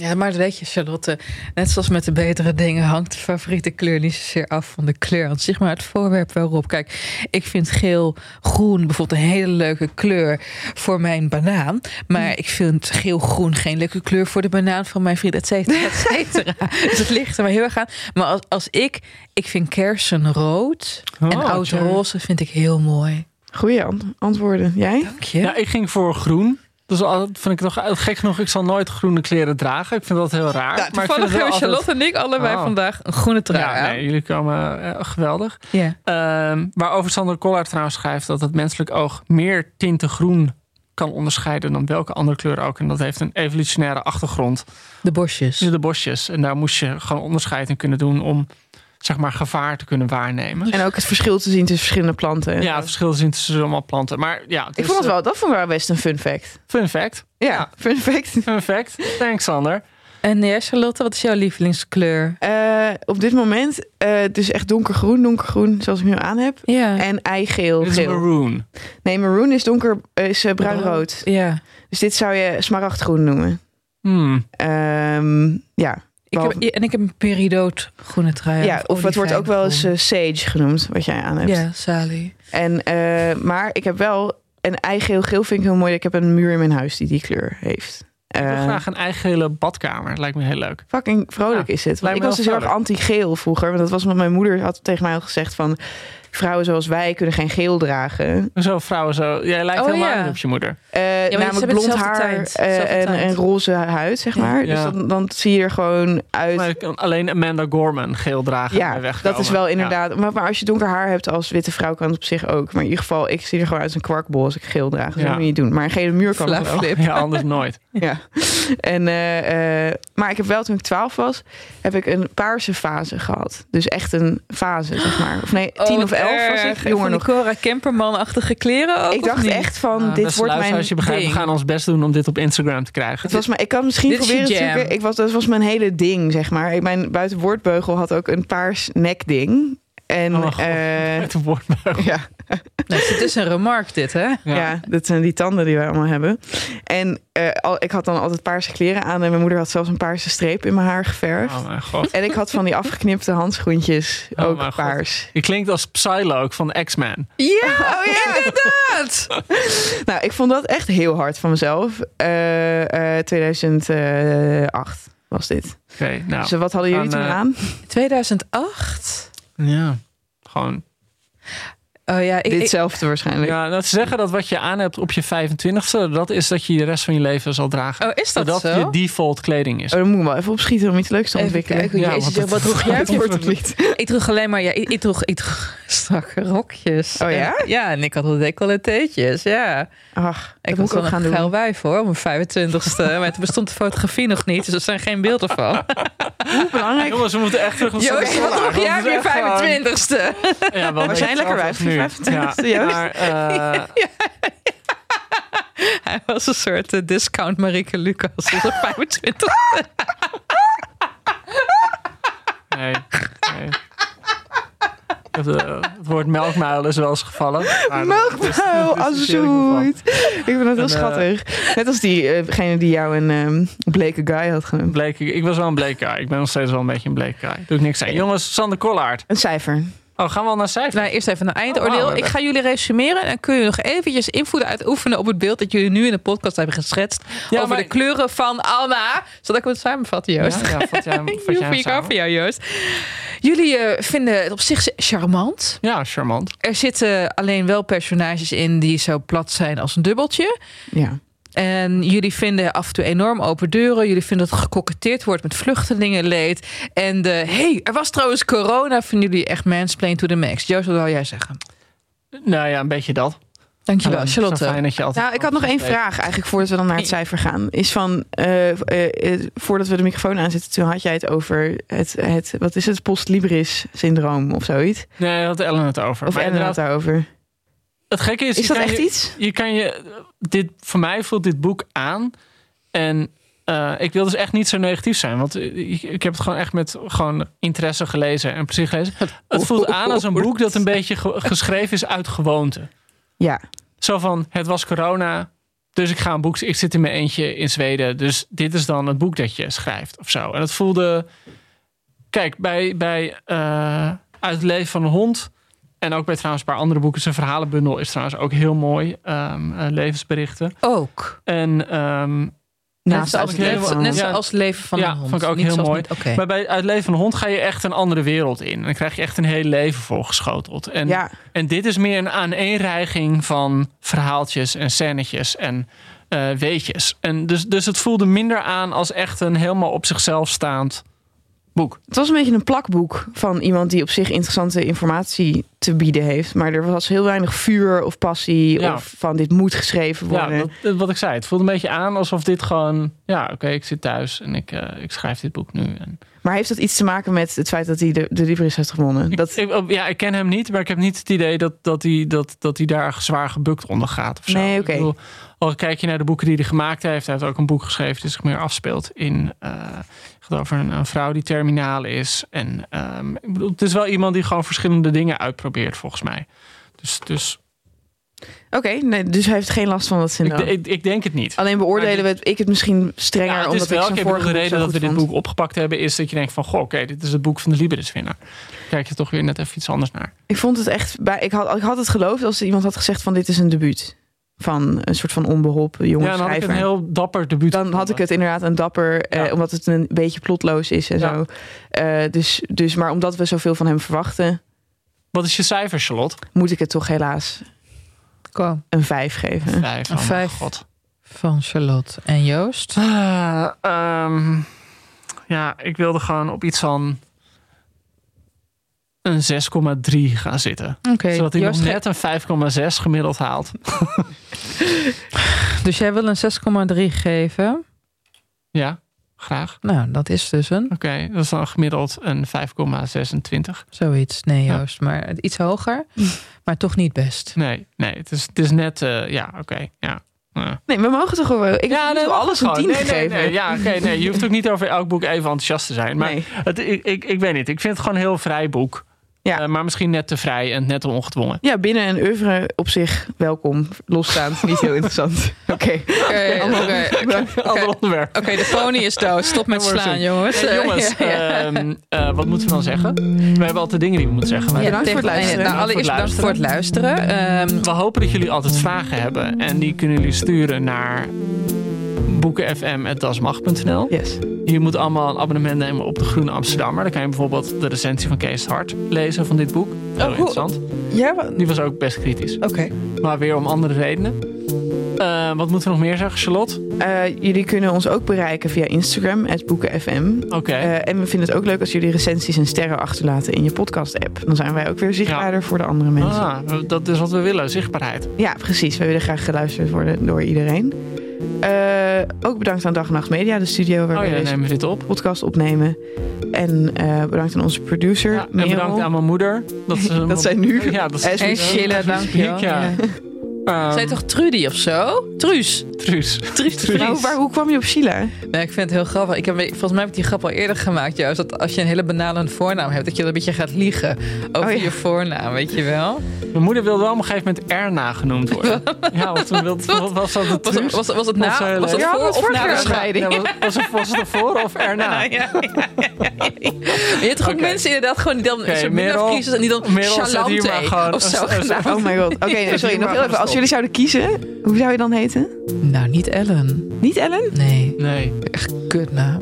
Ja, maar weet je, Charlotte, net zoals met de betere dingen hangt de favoriete kleur niet zozeer af van de kleur aan zich, maar het voorwerp waarop. Kijk, ik vind geel-groen bijvoorbeeld een hele leuke kleur voor mijn banaan, maar ik vind geel-groen geen leuke kleur voor de banaan van mijn vriend, et cetera, et cetera. dus het ligt er maar heel erg aan. Maar als, als ik, ik vind kersenrood en Oh, oud tja. roze vind ik heel mooi. Goeie an- antwoorden. Jij? Dank je. Ja, ik ging voor groen. Dus al- vind ik nog gek genoeg. Ik zal nooit groene kleren dragen. Ik vind dat heel raar. Nou, maar toevallig hebben altijd- Charlotte en ik allebei Oh. vandaag een groene trui Ja, nee, jullie komen eh, geweldig. Ja. Ehm, waarover Sander Collard trouwens schrijft dat het menselijk oog meer tinten groen kan onderscheiden dan welke andere kleur ook. En dat heeft een evolutionaire achtergrond. De bosjes. De bosjes. En daar moest je gewoon onderscheid in kunnen doen om zeg maar gevaar te kunnen waarnemen. En ook het verschil te zien tussen verschillende planten. Ja, het verschil zien tussen allemaal planten. Maar ja, het ik vond het eh, wel, dat vond ik wel best een fun fact. Fun fact. Ja, fun fact. Fun fact. Thanks, Sander. En jij, Charlotte, wat is jouw lievelingskleur? Eh, op dit moment eh, dus echt donkergroen, donkergroen zoals ik nu aan heb. Ja. En eigeel, Dit is geel. maroon. Nee, maroon is donker, eh, is eh, bruinrood. Ja. Dus dit zou je smaragdgroen noemen. Hmm. Ehm, ja. Ik heb, en ik heb een peridoot groene trui. ja, of het wordt ook wel eens eh, sage genoemd, wat jij aan hebt. Ja, Sally. En, eh, maar ik heb wel een eigeel geel vind ik heel mooi. Ik heb een muur in mijn huis die die kleur heeft. Ik wil Eh, graag een eigen hele badkamer. Lijkt me heel leuk. Fucking vrolijk Ja, is het. Ik was dus heel erg anti-geel vroeger. Want dat was wat mijn moeder had tegen mij al gezegd van... vrouwen zoals wij kunnen geen geel dragen. Zo vrouwen zo. Jij lijkt Oh, helemaal ja. op je moeder. Eh, namelijk blond haar eh, en, en roze huid, zeg maar. Ja. Dus dan, dan zie je er gewoon uit... Maar ik kan alleen Amanda Gorman geel dragen. ja, wegkomen. dat is wel Ja. inderdaad. Maar, maar als je donker haar hebt als witte vrouw, kan het op zich ook. Maar in ieder geval, ik zie er gewoon uit als een kwarkbol als ik geel draag. Ja. dat moet je niet doen. Maar een gele muur kan wel. Flap. Ja, anders nooit. Ja. En, eh, eh, maar ik heb wel toen ik 12 was, heb ik een paarse fase gehad. Dus echt een fase, zeg maar. Of nee, Oh, 10 of 11 was ik. Jonger nog. Cora Kemperman-achtige kleren ook, Ik dacht niet? echt van, Ah. dit wordt mijn je begrijpt, we ding. gaan ons best doen om dit op Instagram te krijgen. Het was maar, ik kan misschien Dit proberen te zoeken. Ik was, dat was mijn hele ding, zeg maar. Ik, mijn buitenwoordbeugel had ook een paars nekding. En Oh, God. eh, Met een woordbeugel. ja. Nou, het is een remark dit, hè? Ja. dat zijn die tanden die wij allemaal hebben. En eh, al, ik had dan altijd paarse kleren aan. En mijn moeder had zelfs een paarse streep in mijn haar geverfd. Oh mijn god. En ik had van die afgeknipte handschoentjes, Oh ook mijn god. paars. Je klinkt als Psylocke van X-Men. Ja, oh ja, inderdaad. nou, ik vond dat echt heel hard van mezelf. Eh, eh, 2008 was dit. Oké, nou. Dus wat hadden jullie toen eh, aan? 2008? Ja, gewoon. Oh ja, ik, ik, Ditzelfde waarschijnlijk. Ja, dat ze zeggen dat wat je aan hebt op je 25ste, dat is dat je de rest van je leven zal dragen. oh, is dat, dat zo? je default kleding is. Oh, dan moet ik wel even opschieten om iets leuks te Even ontwikkelen. kijken, Ja, jezus, wat het- droeg jij? Het niet. Ik droeg alleen maar, ja, ik, ik droeg, ik droeg strakke rokjes. Oh ja? En- ja, en ik had wel decolleteetjes, ja. Ach, Ik moet was wel gaan een geil doen. wijf hoor, op mijn 25ste. maar toen bestond de fotografie nog niet, dus er zijn geen beelden van. Belangrijk. Jongens, we moeten echt terug naar Joost, wat jij op je 25ste? Ja, wel Was jij lekker wijf je 25ste, Joost? Maar, eh, Hij was een soort eh, discount Marieke Lucas op de 25ste. nee, nee. Het, eh, het woord melkmuil is wel eens gevallen. Melkmuil, als zoet. Ik vind dat heel En, eh, schattig. Net als diegene die jou een ehm bleke guy had genoemd. Bleek, ik ik was wel een bleke guy. Ik ben nog steeds wel een beetje een bleke guy. Doe ik niks aan. Jongens, Sander Kollaert. Een cijfer. Oh, gaan we al naar cijfer? Nou, eerst even een eindoordeel. Oh, ik ga jullie resumeren en kun je nog eventjes invloed uitoefenen op het beeld dat jullie nu in de podcast hebben geschetst Ja, over maar- de kleuren van Anna. Zodat ik het samenvatten, Joost. Ja, ja, vat jij vat Ik jij samen? over jou, Joost. Jullie eh, vinden het op zich charmant. Ja, charmant. Er zitten alleen wel personages in die zo plat zijn als een dubbeltje. Ja. En jullie vinden af en toe enorm open deuren. Jullie vinden dat gekoketteerd wordt met vluchtelingenleed. En de, hey, er was trouwens corona. Vinden jullie echt mansplain to the max. Joost, wat wil jij zeggen? Nou ja, een beetje dat. Dankjewel, Alleen, Charlotte. Zo fijn dat je altijd... Nou, ik had nog één vraag eigenlijk voordat we dan naar het cijfer gaan. Is van, eh, eh, eh, voordat we de microfoon aanzetten, toen had jij het over het, het wat is het, post-libris syndroom of zoiets? Nee, daar had Ellen het over. Of Maar Ellen had inderdaad, daarover. Het gekke is... Is dat echt je- iets? Je kan je... Dit, voor mij voelt dit boek aan. En eh, ik wil dus echt niet zo negatief zijn. Want ik, ik heb het gewoon echt met gewoon interesse gelezen en precies gelezen. Het voelt aan als een boek dat een beetje ge- geschreven is uit gewoonte. Ja. Zo van, het was corona, dus ik ga een boek... Ik zit in mijn eentje in Zweden, dus dit is dan het boek dat je schrijft of zo. En het voelde... Kijk, bij, bij eh, Uit het leven van een hond... en ook bij trouwens een paar andere boeken... zijn verhalenbundel is trouwens ook heel mooi. ehm, eh, levensberichten. Ook. En ehm, Naast net het zoals, ik net, ja. zoals leven van Ja, een hond. vond ik ook Niet heel mooi. niet- Oké. Maar bij Uit leven van een hond ga je echt een andere wereld in. En dan krijg je echt een heel leven volgeschoteld. En, Ja. en dit is meer een aaneenreiging van verhaaltjes en scènetjes en eh, weetjes. En dus, dus het voelde minder aan als echt een helemaal op zichzelf staand boek. Het was een beetje een plakboek van iemand die op zich interessante informatie te bieden heeft. Maar er was heel weinig vuur of passie Ja. of van dit moet geschreven Ja, worden. dat, dat- wat ik zei. Het voelde een beetje aan alsof dit gewoon... Ja, oké, ik zit thuis en ik, eh, ik schrijf dit boek nu. En Maar heeft dat iets te maken met het feit dat hij de, de Libris heeft gewonnen? Dat, ik, oh, ja, ik ken hem niet, maar ik heb niet het idee dat, dat, hij, dat, dat hij daar zwaar gebukt onder gaat. Of zo. Nee, oké. bedoel, Al kijk je naar de boeken die hij gemaakt heeft, hij heeft ook een boek geschreven die zich meer afspeelt in. eh, het gaat over een, een vrouw die terminaal is. En ehm, ik bedoel, het is wel iemand die gewoon verschillende dingen uitprobeert, volgens mij. Dus, dus Oké, nee, dus hij heeft geen last van dat ik, syndroom. ik, ik denk het niet. Alleen beoordelen we ik het misschien strenger Ja, het omdat is wel, ik ik bedoel, vorige de reden dat we dit boek opgepakt hebben, is dat je denkt van, goh, oké, dit is het boek van de Libris-winnaar. Kijk je toch weer net even iets anders naar. Ik vond het echt, bij, ik, had, ik had het geloofd als iemand had gezegd van dit is een debuut. Van een soort van onbeholpen jonge Ja, dan had ik schrijver. een heel dapper debuut. dan had ik het inderdaad een dapper, eh, omdat het een beetje plotloos is en Ja. zo. Eh, dus, dus, maar omdat we zoveel van hem verwachten, Wat is je cijfer, Charlotte? moet ik het toch helaas Kom, een 5 geven. Vijf. Een Oh, mijn vijf. god. van Charlotte en Joost. Ah, ehm, ja, ik wilde gewoon op iets van een 6,3 gaan zitten. Oké, Zodat hij nog net een 5,6 gemiddeld haalt. Dus jij wil een 6,3 geven? Ja, graag. Nou, dat is dus een Oké, dat is dan gemiddeld een 5,26. zoiets. Nee, Ja. Joost, maar iets hoger, maar toch niet best. Nee, nee, het is, het is net... eh, ja, oké, ja. Ja. Nee, we mogen toch gewoon. Ik heb nee, nu alles een. 10 nee, nee, gegeven. nee, ja, oké, nee, je hoeft ook niet over elk boek even enthousiast te zijn. Maar Nee. het, ik, ik, ik weet niet, ik vind het gewoon een heel vrij boek. Ja. Eh, maar misschien net te vrij en net te ongedwongen. Ja, binnen een oeuvre op zich welkom. Losstaand, niet heel interessant. Oké. Oké. Ander onderwerp. Oké, de pony is dood. Stop met slaan, jongens. Jongens, Ja, ja. ehm, eh, wat moeten we dan zeggen? We hebben altijd dingen die we moeten zeggen. Maar Ja, bedankt voor het luisteren. Nou, allereerst bedankt voor het luisteren. Ehm, We hopen dat jullie altijd vragen hebben. En die kunnen jullie sturen naar boekenfm.dasmag.nl. Yes. Je moet allemaal een abonnement nemen op de Groene Amsterdammer. Dan kan je bijvoorbeeld de recensie van Kees Hart lezen van dit boek. Heel hoe- interessant. ja, Die was ook best kritisch. oké. Maar weer om andere redenen. Eh, wat moeten we nog meer zeggen, Charlotte? Eh, jullie kunnen ons ook bereiken via Instagram, boekenfm. Oké. Eh, en we vinden het ook leuk als jullie recensies en sterren achterlaten in je podcast-app. Dan zijn wij ook weer zichtbaarder voor de andere mensen. ah, dat is wat we willen, zichtbaarheid. Ja, precies. We willen graag geluisterd worden door iedereen. Eh, ook bedankt aan Dag en Nacht Media, de studio waar Oh we ja, deze dit op. podcast opnemen. En eh, bedankt aan onze producer, Ja, en bedankt aan mijn moeder. Dat, ze Dat zij nu- Ja, dat En En Sheila, dankjewel. Ja. Ja. Zij toch Trudy of zo? Truus. Truus. Truus. Nou, waar, hoe kwam je op Sheila? Nee, ik vind het heel grappig. Ik heb, volgens mij heb ik die grap al eerder gemaakt. Juist dat als je een hele banale voornaam hebt, dat je dan een beetje gaat liegen over Oh ja. je voornaam, weet je wel? Mijn moeder wilde wel op een gegeven moment erna genoemd worden. ja, want toen wilde, wat was dat? Was, Truus? was, was het na? zij Was het? Ja, voor of na de scheiding? Ja, was, was, het, was het ervoor of erna? Ja, ja, ja, ja, ja. Je hebt toch ook Oké. mensen inderdaad gewoon die dan Merel- middelcrisis en die dan Merel of zo een- een-. Oh mijn god. Oké, nee, sorry. Nog heel even. Als stop. jullie zouden kiezen, hoe zou je dan heten? Nou, niet Ellen. Niet Ellen? Nee, Nee. echt kutnaam.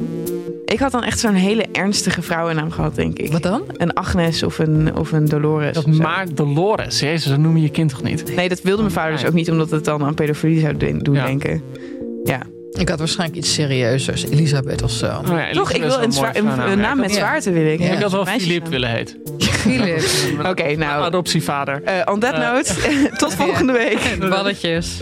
Ik had dan echt zo'n hele ernstige vrouwennaam gehad, denk ik. Wat dan? Een Agnes of een, of een Dolores. Dat maakt Dolores. Jezus, dat noem je je kind toch niet? Nee, dat wilde mijn vader dus ook niet, omdat het dan aan pedofilie zou doen doen Ja. denken. Ja. Ik had waarschijnlijk iets serieuzers. Elisabeth of zo. Oh ja, Toch, ik wil een, zwaar, een, een naam met Ja. zwaarte wil ik. Ja. Ik had wel. Filip willen heten. Philip. Oké, nou. Adoptievader. eh, on that Eh, note, tot volgende week. Balletjes.